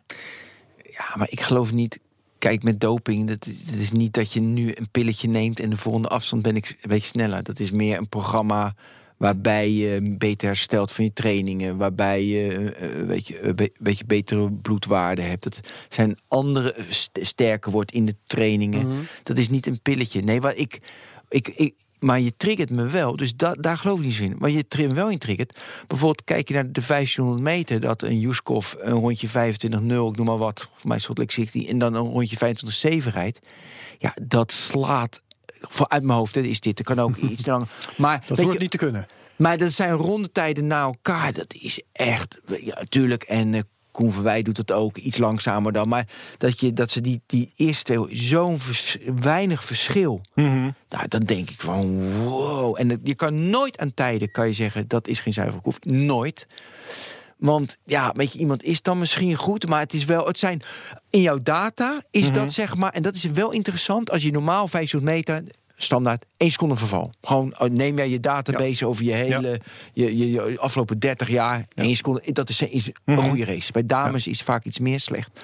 Ja, maar ik geloof niet. Kijk, met doping, dat is, niet dat je nu een pilletje neemt en de volgende afstand ben ik een beetje sneller. Dat is meer een programma waarbij je beter herstelt van je trainingen, waarbij je eh, eh, weet je, een be- beetje betere bloedwaarden hebt. Dat zijn andere st- sterker wordt in de trainingen. Dat is niet een pilletje. Nee, wat ik, ik, ik, maar je triggert me wel, dus da, daar geloof ik niet in. Maar je trim wel in triggert. Bijvoorbeeld kijk je naar de 1500 meter, dat een Juskov een rondje 25-0, ik noem maar wat, voor mij Salt Lake City, en dan een rondje 25-7 rijdt. Ja, dat slaat. voor- Uit mijn hoofd hè, is dit. Er kan ook iets langer. Maar Dat hoort je, niet te kunnen. maar dat zijn rondetijden na elkaar. Dat is echt. Ja, tuurlijk. En eh Koen Verwij doet het ook iets langzamer dan. Maar dat, je, dat ze die, die eerste twee. Zo'n vers- weinig verschil. Nou, dan denk ik van wow. En het- je kan nooit aan tijden kan je zeggen dat is geen zuivere koffie. Nooit. Want ja, weet je, iemand is dan misschien goed, maar het is wel, het zijn in jouw data is dat zeg maar, en dat is wel interessant als je normaal 500 meter standaard 1 seconde verval. Gewoon oh, neem jij je database over je hele je, je, je afgelopen 30 jaar, 1 seconde, dat is, is een goede race. Bij dames is vaak iets meer slecht.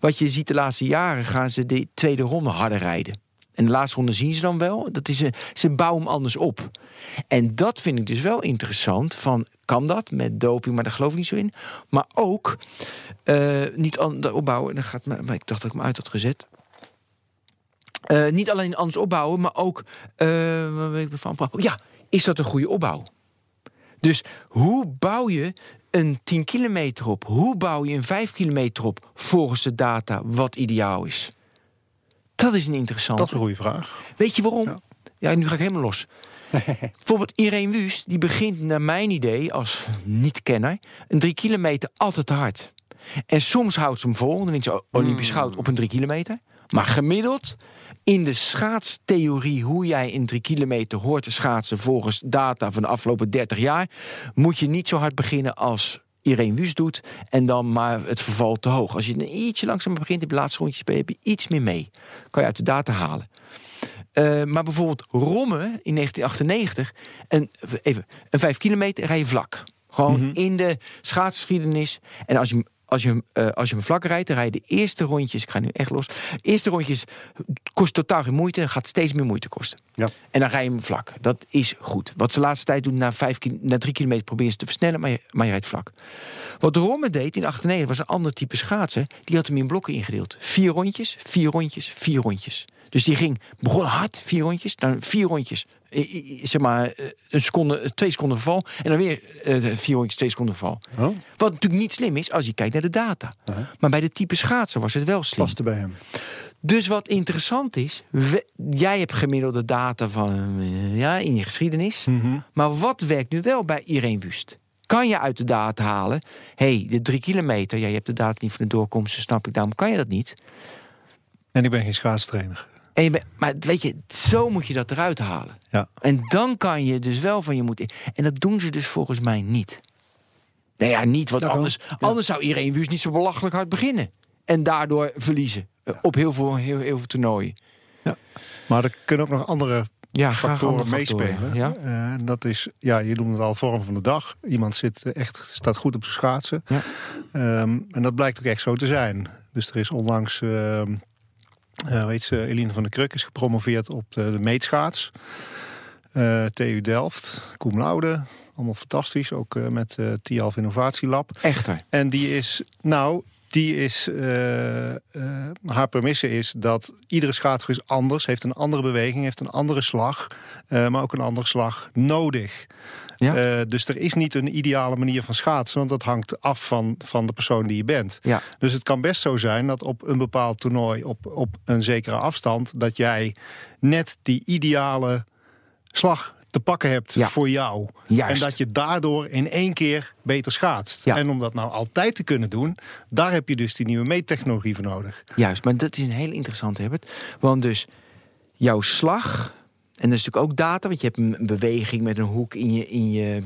Wat je ziet de laatste jaren gaan ze de tweede ronde harder rijden. En de laatste ronde zien ze dan wel. Dat is een, ze bouwen hem anders op. En dat vind ik dus wel interessant. Van, kan dat met doping? Maar daar geloof ik niet zo in. Maar ook eh, niet anders opbouwen. Dan gaat, me- maar ik dacht dat ik hem uit had gezet. Eh, niet alleen anders opbouwen, maar ook. eh, waar weet ik ervan? Oh, ja, is dat een goede opbouw? Dus hoe bouw je een 10 kilometer op? Hoe bouw je een 5 kilometer op volgens de data wat ideaal is? Dat is een interessante. Dat is een goede vraag. Weet je waarom? Ja. nu ga ik helemaal los. Bijvoorbeeld Irene Wust, die begint naar mijn idee als niet-kenner... een drie kilometer altijd te hard. En soms houdt ze hem vol, dan wint ze Olympisch goud op een drie kilometer. Maar gemiddeld, in de schaatstheorie... hoe jij in drie kilometer hoort te schaatsen... volgens data van de afgelopen 30 jaar... moet je niet zo hard beginnen als Irene Wust doet... en dan maar het verval te hoog. Als je een ietsje langzamer begint, in de laatste rondjes... heb je iets meer mee. Kan je uit de data halen. Uh, maar bijvoorbeeld Romme in 1998, en even, een 5 kilometer rij je vlak. Gewoon mm -hmm. in de schaatsgeschiedenis. En als je, als je, uh, als je hem vlak rijdt, dan rij je de eerste rondjes. Ik ga nu echt los. De eerste rondjes kost totaal geen moeite en gaat steeds meer moeite kosten. Ja. En dan rij je hem vlak. Dat is goed. Wat ze de laatste tijd doen, na, vijf, na drie kilometer proberen ze te versnellen, maar je, maar je rijdt vlak. Wat Romme deed in 98 was een ander type schaatsen. Die had hem in blokken ingedeeld. Vier rondjes, vier rondjes, vier rondjes. Dus die ging, begon hard, vier rondjes, dan vier rondjes, zeg maar, een seconde, twee seconden val. En dan weer vier rondjes, twee seconden val. Oh. Wat natuurlijk niet slim is als je kijkt naar de data. Uh -huh. Maar bij de type schaatsen was het wel slim. Paste bij hem. Dus wat interessant is, we, jij hebt gemiddelde data van, ja, in je geschiedenis. Mhm. Mm -hmm. Maar wat werkt nu wel bij Irene Wust? Kan je uit de data halen, hé, hey, de drie kilometer, ja, je hebt de data niet van de doorkomsten, snap ik, daarom kan je dat niet. En ik ben geen schaatstrainer. En je maar weet je, zo moet je dat eruit halen. Ja. En dan kan je dus wel van je moeten. En dat doen ze dus volgens mij niet. Nou ja, niet, want dat anders, ja. anders zou iedereen Wust niet zo belachelijk hard beginnen. En daardoor verliezen. Ja. Op heel veel, heel, heel veel toernooien. Ja. Maar er kunnen ook nog andere ja, factoren meespelen. Ja? Uh, dat is, ja, je noemt het al vorm van de dag. Iemand zit echt, staat goed op zijn schaatsen. Ja. Um, en dat blijkt ook echt zo te zijn. Dus er is onlangs... Uh, uh, weet ze, Eline van der Kruk is gepromoveerd op de, de meetschaats. Uh, TU Delft, cum laude. Allemaal fantastisch, ook uh, met uh, TIALF Innovatielab. Echter. En die is, nou, die is, eh, eh, haar premisse is dat iedere schaatser is anders, heeft een andere beweging, heeft een andere slag, eh, maar ook een andere slag nodig. Ja. Eh, dus er is niet een ideale manier van schaatsen, want dat hangt af van, van de persoon die je bent. Ja. Dus het kan best zo zijn dat op een bepaald toernooi, op, op een zekere afstand, dat jij net die ideale slag te pakken hebt Ja. voor jou. Juist. En dat je daardoor in één keer beter schaatst. Ja. En om dat nou altijd te kunnen doen, daar heb je dus die nieuwe meettechnologie voor nodig. Juist, maar dat is een heel interessant, Herbert. Want dus jouw slag, en dat is natuurlijk ook data, want je hebt een beweging met een hoek in je, in je,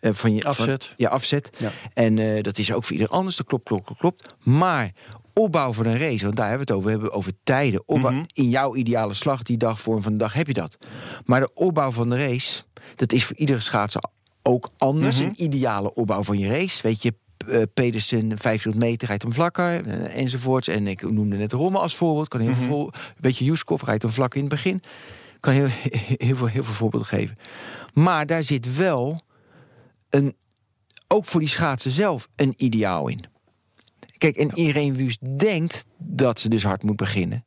eh, van je Afzet. Van, ja, afzet. Ja. En eh, dat is ook voor ieder anders, dat klopt, klopt, klopt. Maar opbouw van een race, want daar hebben we het over, we hebben over tijden. Opbouw, Mhm. In jouw ideale slag, die dagvorm van de dag, heb je dat. Maar de opbouw van de race, dat is voor iedere schaatser ook anders. Mhm. Een ideale opbouw van je race. Weet je, eh, Pedersen 500 meter rijdt hem vlakker enzovoorts. En ik noemde net Rommel als voorbeeld. Kan heel veel voor- Weet je, Juskov rijdt hem vlak in het begin. Kan heel, heel, veel, heel veel voorbeelden geven. Maar daar zit wel een, ook voor die schaatsen zelf een ideaal in. Kijk, en Irene Wust denkt dat ze dus hard moet beginnen.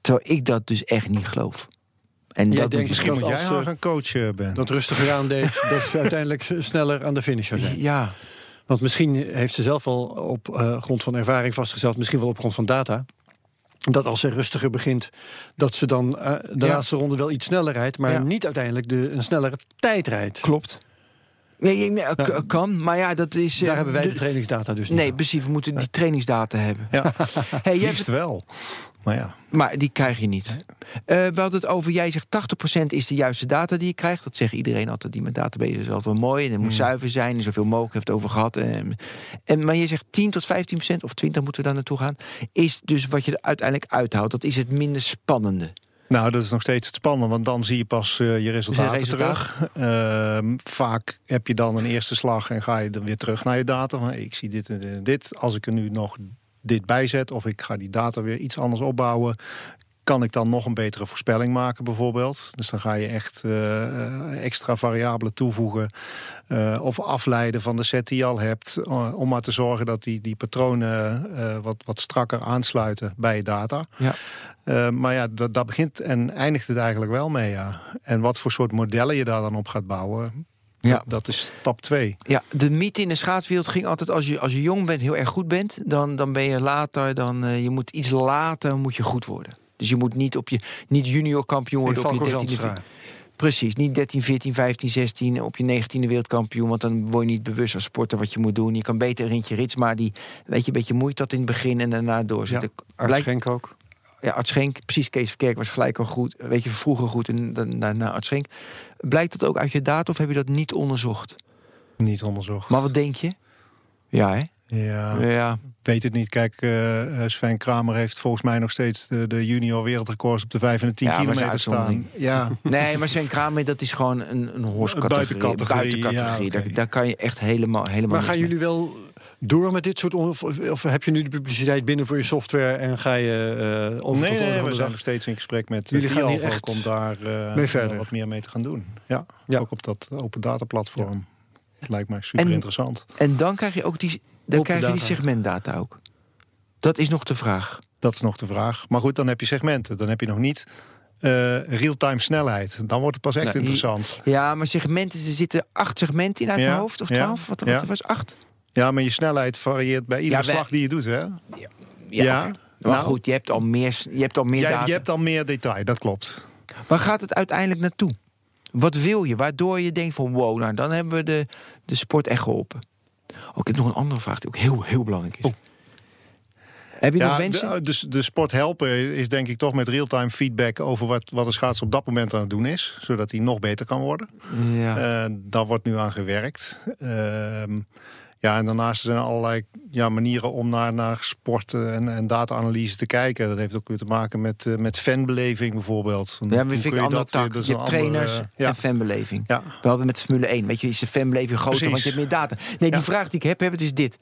Terwijl ik dat dus echt niet geloof. En Jij dat denkt Misschien dat moet jij als, haar eh, gaan coachen, Ben. Dat rustiger aandeed, dat ze uiteindelijk sneller aan de finish zou zijn. Ja, Want misschien heeft ze zelf al op eh, grond van ervaring vastgesteld, misschien wel op grond van data. Dat als ze rustiger begint, dat ze dan eh, de Ja. laatste ronde wel iets sneller rijdt, maar Ja. niet uiteindelijk de, een snellere tijd rijdt. klopt. Ja, k- kan, maar ja, dat is... eh, Daar hebben wij de de- trainingsdata dus niet. Nee, precies. We moeten die trainingsdata hebben. Ja, Hey, jij liefst wel. Maar ja, Maar die krijg je niet. Eh, we hadden het over, jij zegt 80% is de juiste data die je krijgt. Dat zegt iedereen altijd die met database is altijd wel mooi. En het moet zuiver zijn en zoveel mogelijk heeft het over gehad. En, en, maar je zegt 10 tot 15% of 20 moeten we daar naartoe gaan. Is dus wat je er uiteindelijk uithoudt. Dat is het minder spannende. Nou, dat is nog steeds het spannende, want dan zie je pas eh, je resultaten resultaat. terug. Ehm, vaak heb je dan een eerste slag en ga je dan weer terug naar je data. Van, ik zie dit en dit. Als ik er nu nog dit bijzet of ik ga die data weer iets anders opbouwen... kan ik dan nog een betere voorspelling maken bijvoorbeeld. Dus dan ga je echt eh, eh, extra variabelen toevoegen... eh, of afleiden van de set die je al hebt... om maar te zorgen dat die, die patronen wat, wat strakker aansluiten bij je data. Ja. Maar ja, dat, dat begint en eindigt het eigenlijk wel mee, ja. En wat voor soort modellen je daar dan op gaat bouwen, Ja. dat, dat is stap 2. Ja, de mythe in de schaatswereld ging altijd als je, als je jong bent, heel erg goed bent, dan, dan ben je later, dan uh, je moet iets later moet je goed worden. Dus je moet niet op je niet junior kampioen worden op je 13e. Precies, niet 13, 14, 15, 16 op je 19e wereldkampioen. Want dan word je niet bewust als sporter wat je moet doen. Je kan beter Rintje Rits, maar die weet je, een beetje moeite dat in het begin en daarna doorzetten. Ja, Arts Schenk ook. Ja, Arts Schenk, precies. Kees Verkerk was gelijk al goed. Weet je, vroeger goed en daarna Arts Schenk. Blijkt dat ook uit je data of heb je dat niet onderzocht? Niet onderzocht. Maar wat denk je? Ja, hè? Ja, ja. weet het niet. Kijk, uh, Sven Kramer heeft volgens mij nog steeds de, de junior wereldrecords op de 5 en de 10 ja, kilometer staan. Ja. nee, maar Sven Kramer, dat is gewoon een, een horscategorie. Buitencategorie. buitencategorie. Ja, okay. daar, daar, kan je echt helemaal, helemaal Maar gaan jullie wel door met dit soort... Of, of, heb je nu de publiciteit binnen voor je software... en ga je uh, over nee, tot nee, nee, we zijn nog steeds in gesprek met jullie gaan hier echt om daar uh, mee verder. wat meer mee te gaan doen. Ja, ja. ook op dat open data platform. Ja. Het lijkt mij super en, interessant. En dan krijg je ook die, dan krijg je die segmentdata ook. Dat is nog de vraag. Dat is nog de vraag. Maar goed, dan heb je segmenten. Dan heb je nog niet uh, real-time snelheid. Dan wordt het pas echt nou, interessant. Ja, maar segmenten, er zitten acht segmenten in uit ja, mijn hoofd. Of twaalf, ja, wat, wat ja. er was, acht. Ja, maar je snelheid varieert bij iedere Ja, wij- slag die je doet, hè? Ja, ja. Maar Nou. goed, je hebt al meer, je hebt al meer data. je hebt al meer detail, dat klopt. Waar gaat het uiteindelijk naartoe? Wat wil je? Waardoor je denkt van wow, nou dan hebben we de, de sport echt geholpen. Oh, ik heb nog een andere vraag die ook heel, heel belangrijk is. Oh. Heb je nog wensen? de, dus de sport helpen is denk ik toch met real-time feedback over wat, wat de schaats op dat moment aan het doen is. Zodat hij nog beter kan worden. ja. Uh, daar wordt nu aan gewerkt. Uh, ja, en daarnaast zijn er allerlei ja, manieren om naar, naar sport en, en data-analyse te kijken. Dat heeft ook weer te maken met, uh, met fanbeleving bijvoorbeeld. Ja, maar vind ik een andere tak. Dat je hebt trainers ja. en fanbeleving. Ja. We hadden met Formule 1. Weet je, is de fanbeleving groter, Precies. want je hebt meer data. Nee, die Ja. vraag die ik heb, heb het is dit.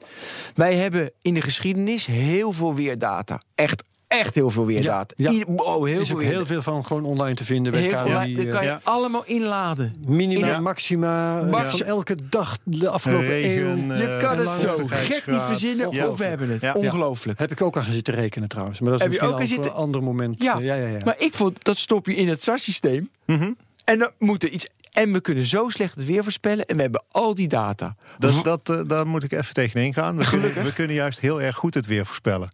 Wij hebben in de geschiedenis heel veel weerdata. Echt, echt heel veel weerdata. Ja, ja. Heel Er is veel ook heel veel van gewoon online te vinden bij Heel veel, KNMI. dat kan je ja. allemaal inladen. Minima, maxima, eh, elke dag de afgelopen Regen, eeuw. eh, Je kan het zo gek niet verzinnen Ja. of we hebben het. Ja. Ongelooflijk. Heb ik ook aan zitten rekenen trouwens. Maar dat is Heb misschien ook al zitten- een ander moment. Ja. Eh, ja, ja, ja. Maar ik vond, dat stop je in het SAS-systeem. Mhm. En dan moet er iets... En we kunnen zo slecht het weer voorspellen. En we hebben al die data. Dat, dat, eh, daar moet ik even tegenin gaan. We kunnen, we kunnen juist heel erg goed het weer voorspellen.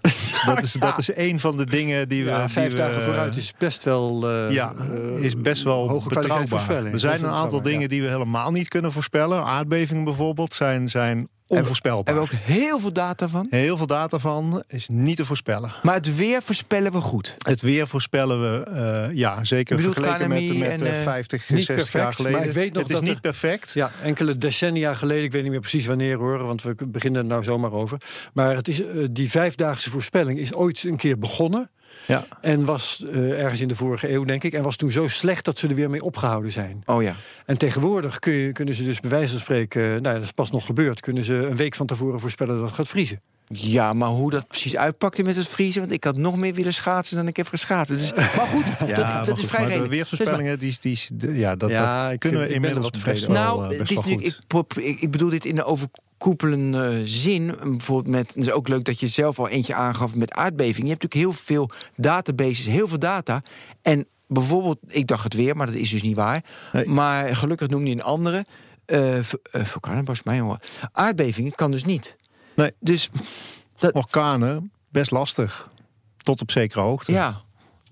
Dat is, dat is een van de dingen die we. Ja, die vijf we- dagen vooruit is best wel. eh, Ja, eh, is best wel hoge betrouwbaar. Er zijn een aantal dingen die we helemaal niet kunnen voorspellen. Aardbevingen bijvoorbeeld zijn, zijn onvoorspelbaar. Hebben we ook heel veel data van. Heel veel data van is niet te voorspellen. Maar het weer voorspellen we goed. Het weer voorspellen we, eh, ja, zeker vergeleken met, met en, eh, eh, 50, niet 60 perfect, jaar geleden. maar ik weet nog het is dat niet er- perfect. Ja, enkele decennia geleden, ik weet niet meer precies wanneer hoor, want we beginnen er nou zomaar over. Maar het is, eh, die vijfdaagse voorspelling is ooit een keer begonnen. Ja. En was eh, ergens in de vorige eeuw, denk ik. En was toen zo slecht dat ze er weer mee opgehouden zijn. Oh ja. En tegenwoordig kun je, kunnen ze dus bij wijze van spreken, nou ja, dat is pas nog gebeurd, kunnen ze een week van tevoren voorspellen dat het gaat vriezen. Ja, maar hoe dat precies uitpakte met het vriezen... want ik had nog meer willen schaatsen dan ik heb geschaatst. Dus, maar goed, Ja, dat, maar dat goed, is vrij maar de redelijk. weervoorspellingen, die, die, die, ja, dat, Ja, dat ik kunnen vind- we er inmiddels tevreden Nou, wel, eh, het is wel nu, goed. ik, ik, ik bedoel dit in een overkoepelende zin. Bijvoorbeeld met, het is ook leuk dat je zelf al eentje aangaf met aardbeving. Je hebt natuurlijk heel veel databases, heel veel data. En bijvoorbeeld, ik dacht het weer, maar dat is dus niet waar. Nee. Maar gelukkig noemde je een andere. eh uh, vulkaan, was mij hoor. Aardbevingen kan dus niet. Nee. Dus Orkanen, best lastig. Tot op zekere hoogte. ja.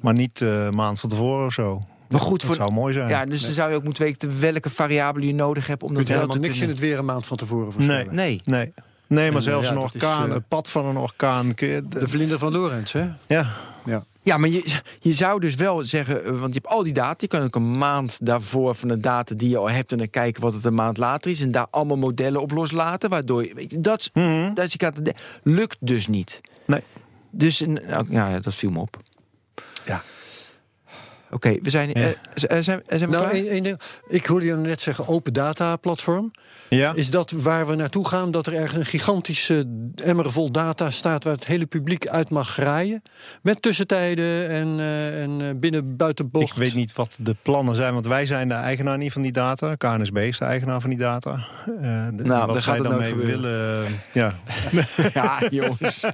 Maar niet eh, een maand van tevoren of zo. Maar goed, Dat voor, zou mooi zijn. ja, dus dan zou je ook moeten weten welke variabelen je nodig hebt om Je dat kunt helemaal helemaal niks in te het weer een maand van tevoren voorspellen. Nee. Nee. Nee, maar En, zelfs ja, een dat is, orkaan, eh, het pad van een orkaan. je- De vlinder van Lorenz, hè? Ja, Ja. Ja, maar je, je zou dus wel zeggen, eh, want je hebt al die data. Je kan ook een maand daarvoor van de data die je al hebt... en dan kijken wat het een maand later is... en daar allemaal modellen op loslaten. Waardoor je, weet je, dat, Mhm. dat je lukt dus niet. Nee. Dus nou, ja, dat viel me op. Ja. Oké, we zijn, Ja. eh, eh, zijn, zijn we Nou, ik hoorde je net zeggen open data platform. ja. Is dat waar we naartoe gaan? Dat er ergens een gigantische emmer vol data staat... waar het hele publiek uit mag graaien? Met tussentijden en, eh, en eh, binnen buitenbocht. Ik weet niet wat de plannen zijn, want wij zijn de eigenaar niet van die data. KNSB is de eigenaar van die data. Eh, de- Nou, wat zij het dan nooit mee gebeuren. willen. Ja. Ja, jongens.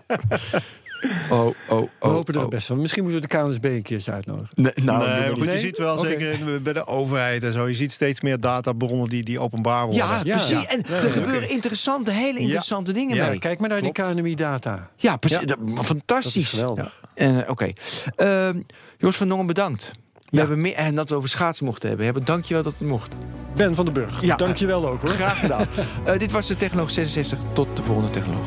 Oh, oh, oh. We hopen er oh. best van. Misschien moeten we de KNSB een keertje uitnodigen. Nee, nou, nee, goed, je ziet wel, zeker bij de overheid en zo, je ziet steeds meer databronnen die, die openbaar worden. Ja, Ja. precies. En Ja, er ja, gebeuren interessante, hele interessante dingen Ja, mee. Kijk maar naar Klopt. die KNMI-data. Ja, precies. Ja. Dat- Dat is fantastisch. geweldig. Eh, Oké. Ehm, Jos van Dongen, bedankt. We Ja. hebben meer, en dat we over schaatsen mochten hebben. hebben. Dankjewel dat het mocht. Ben van den Burg. Ja. Dankjewel ook hoor. Graag gedaan. Eh, dit was de Technoloog 66. Tot de volgende Technoloog.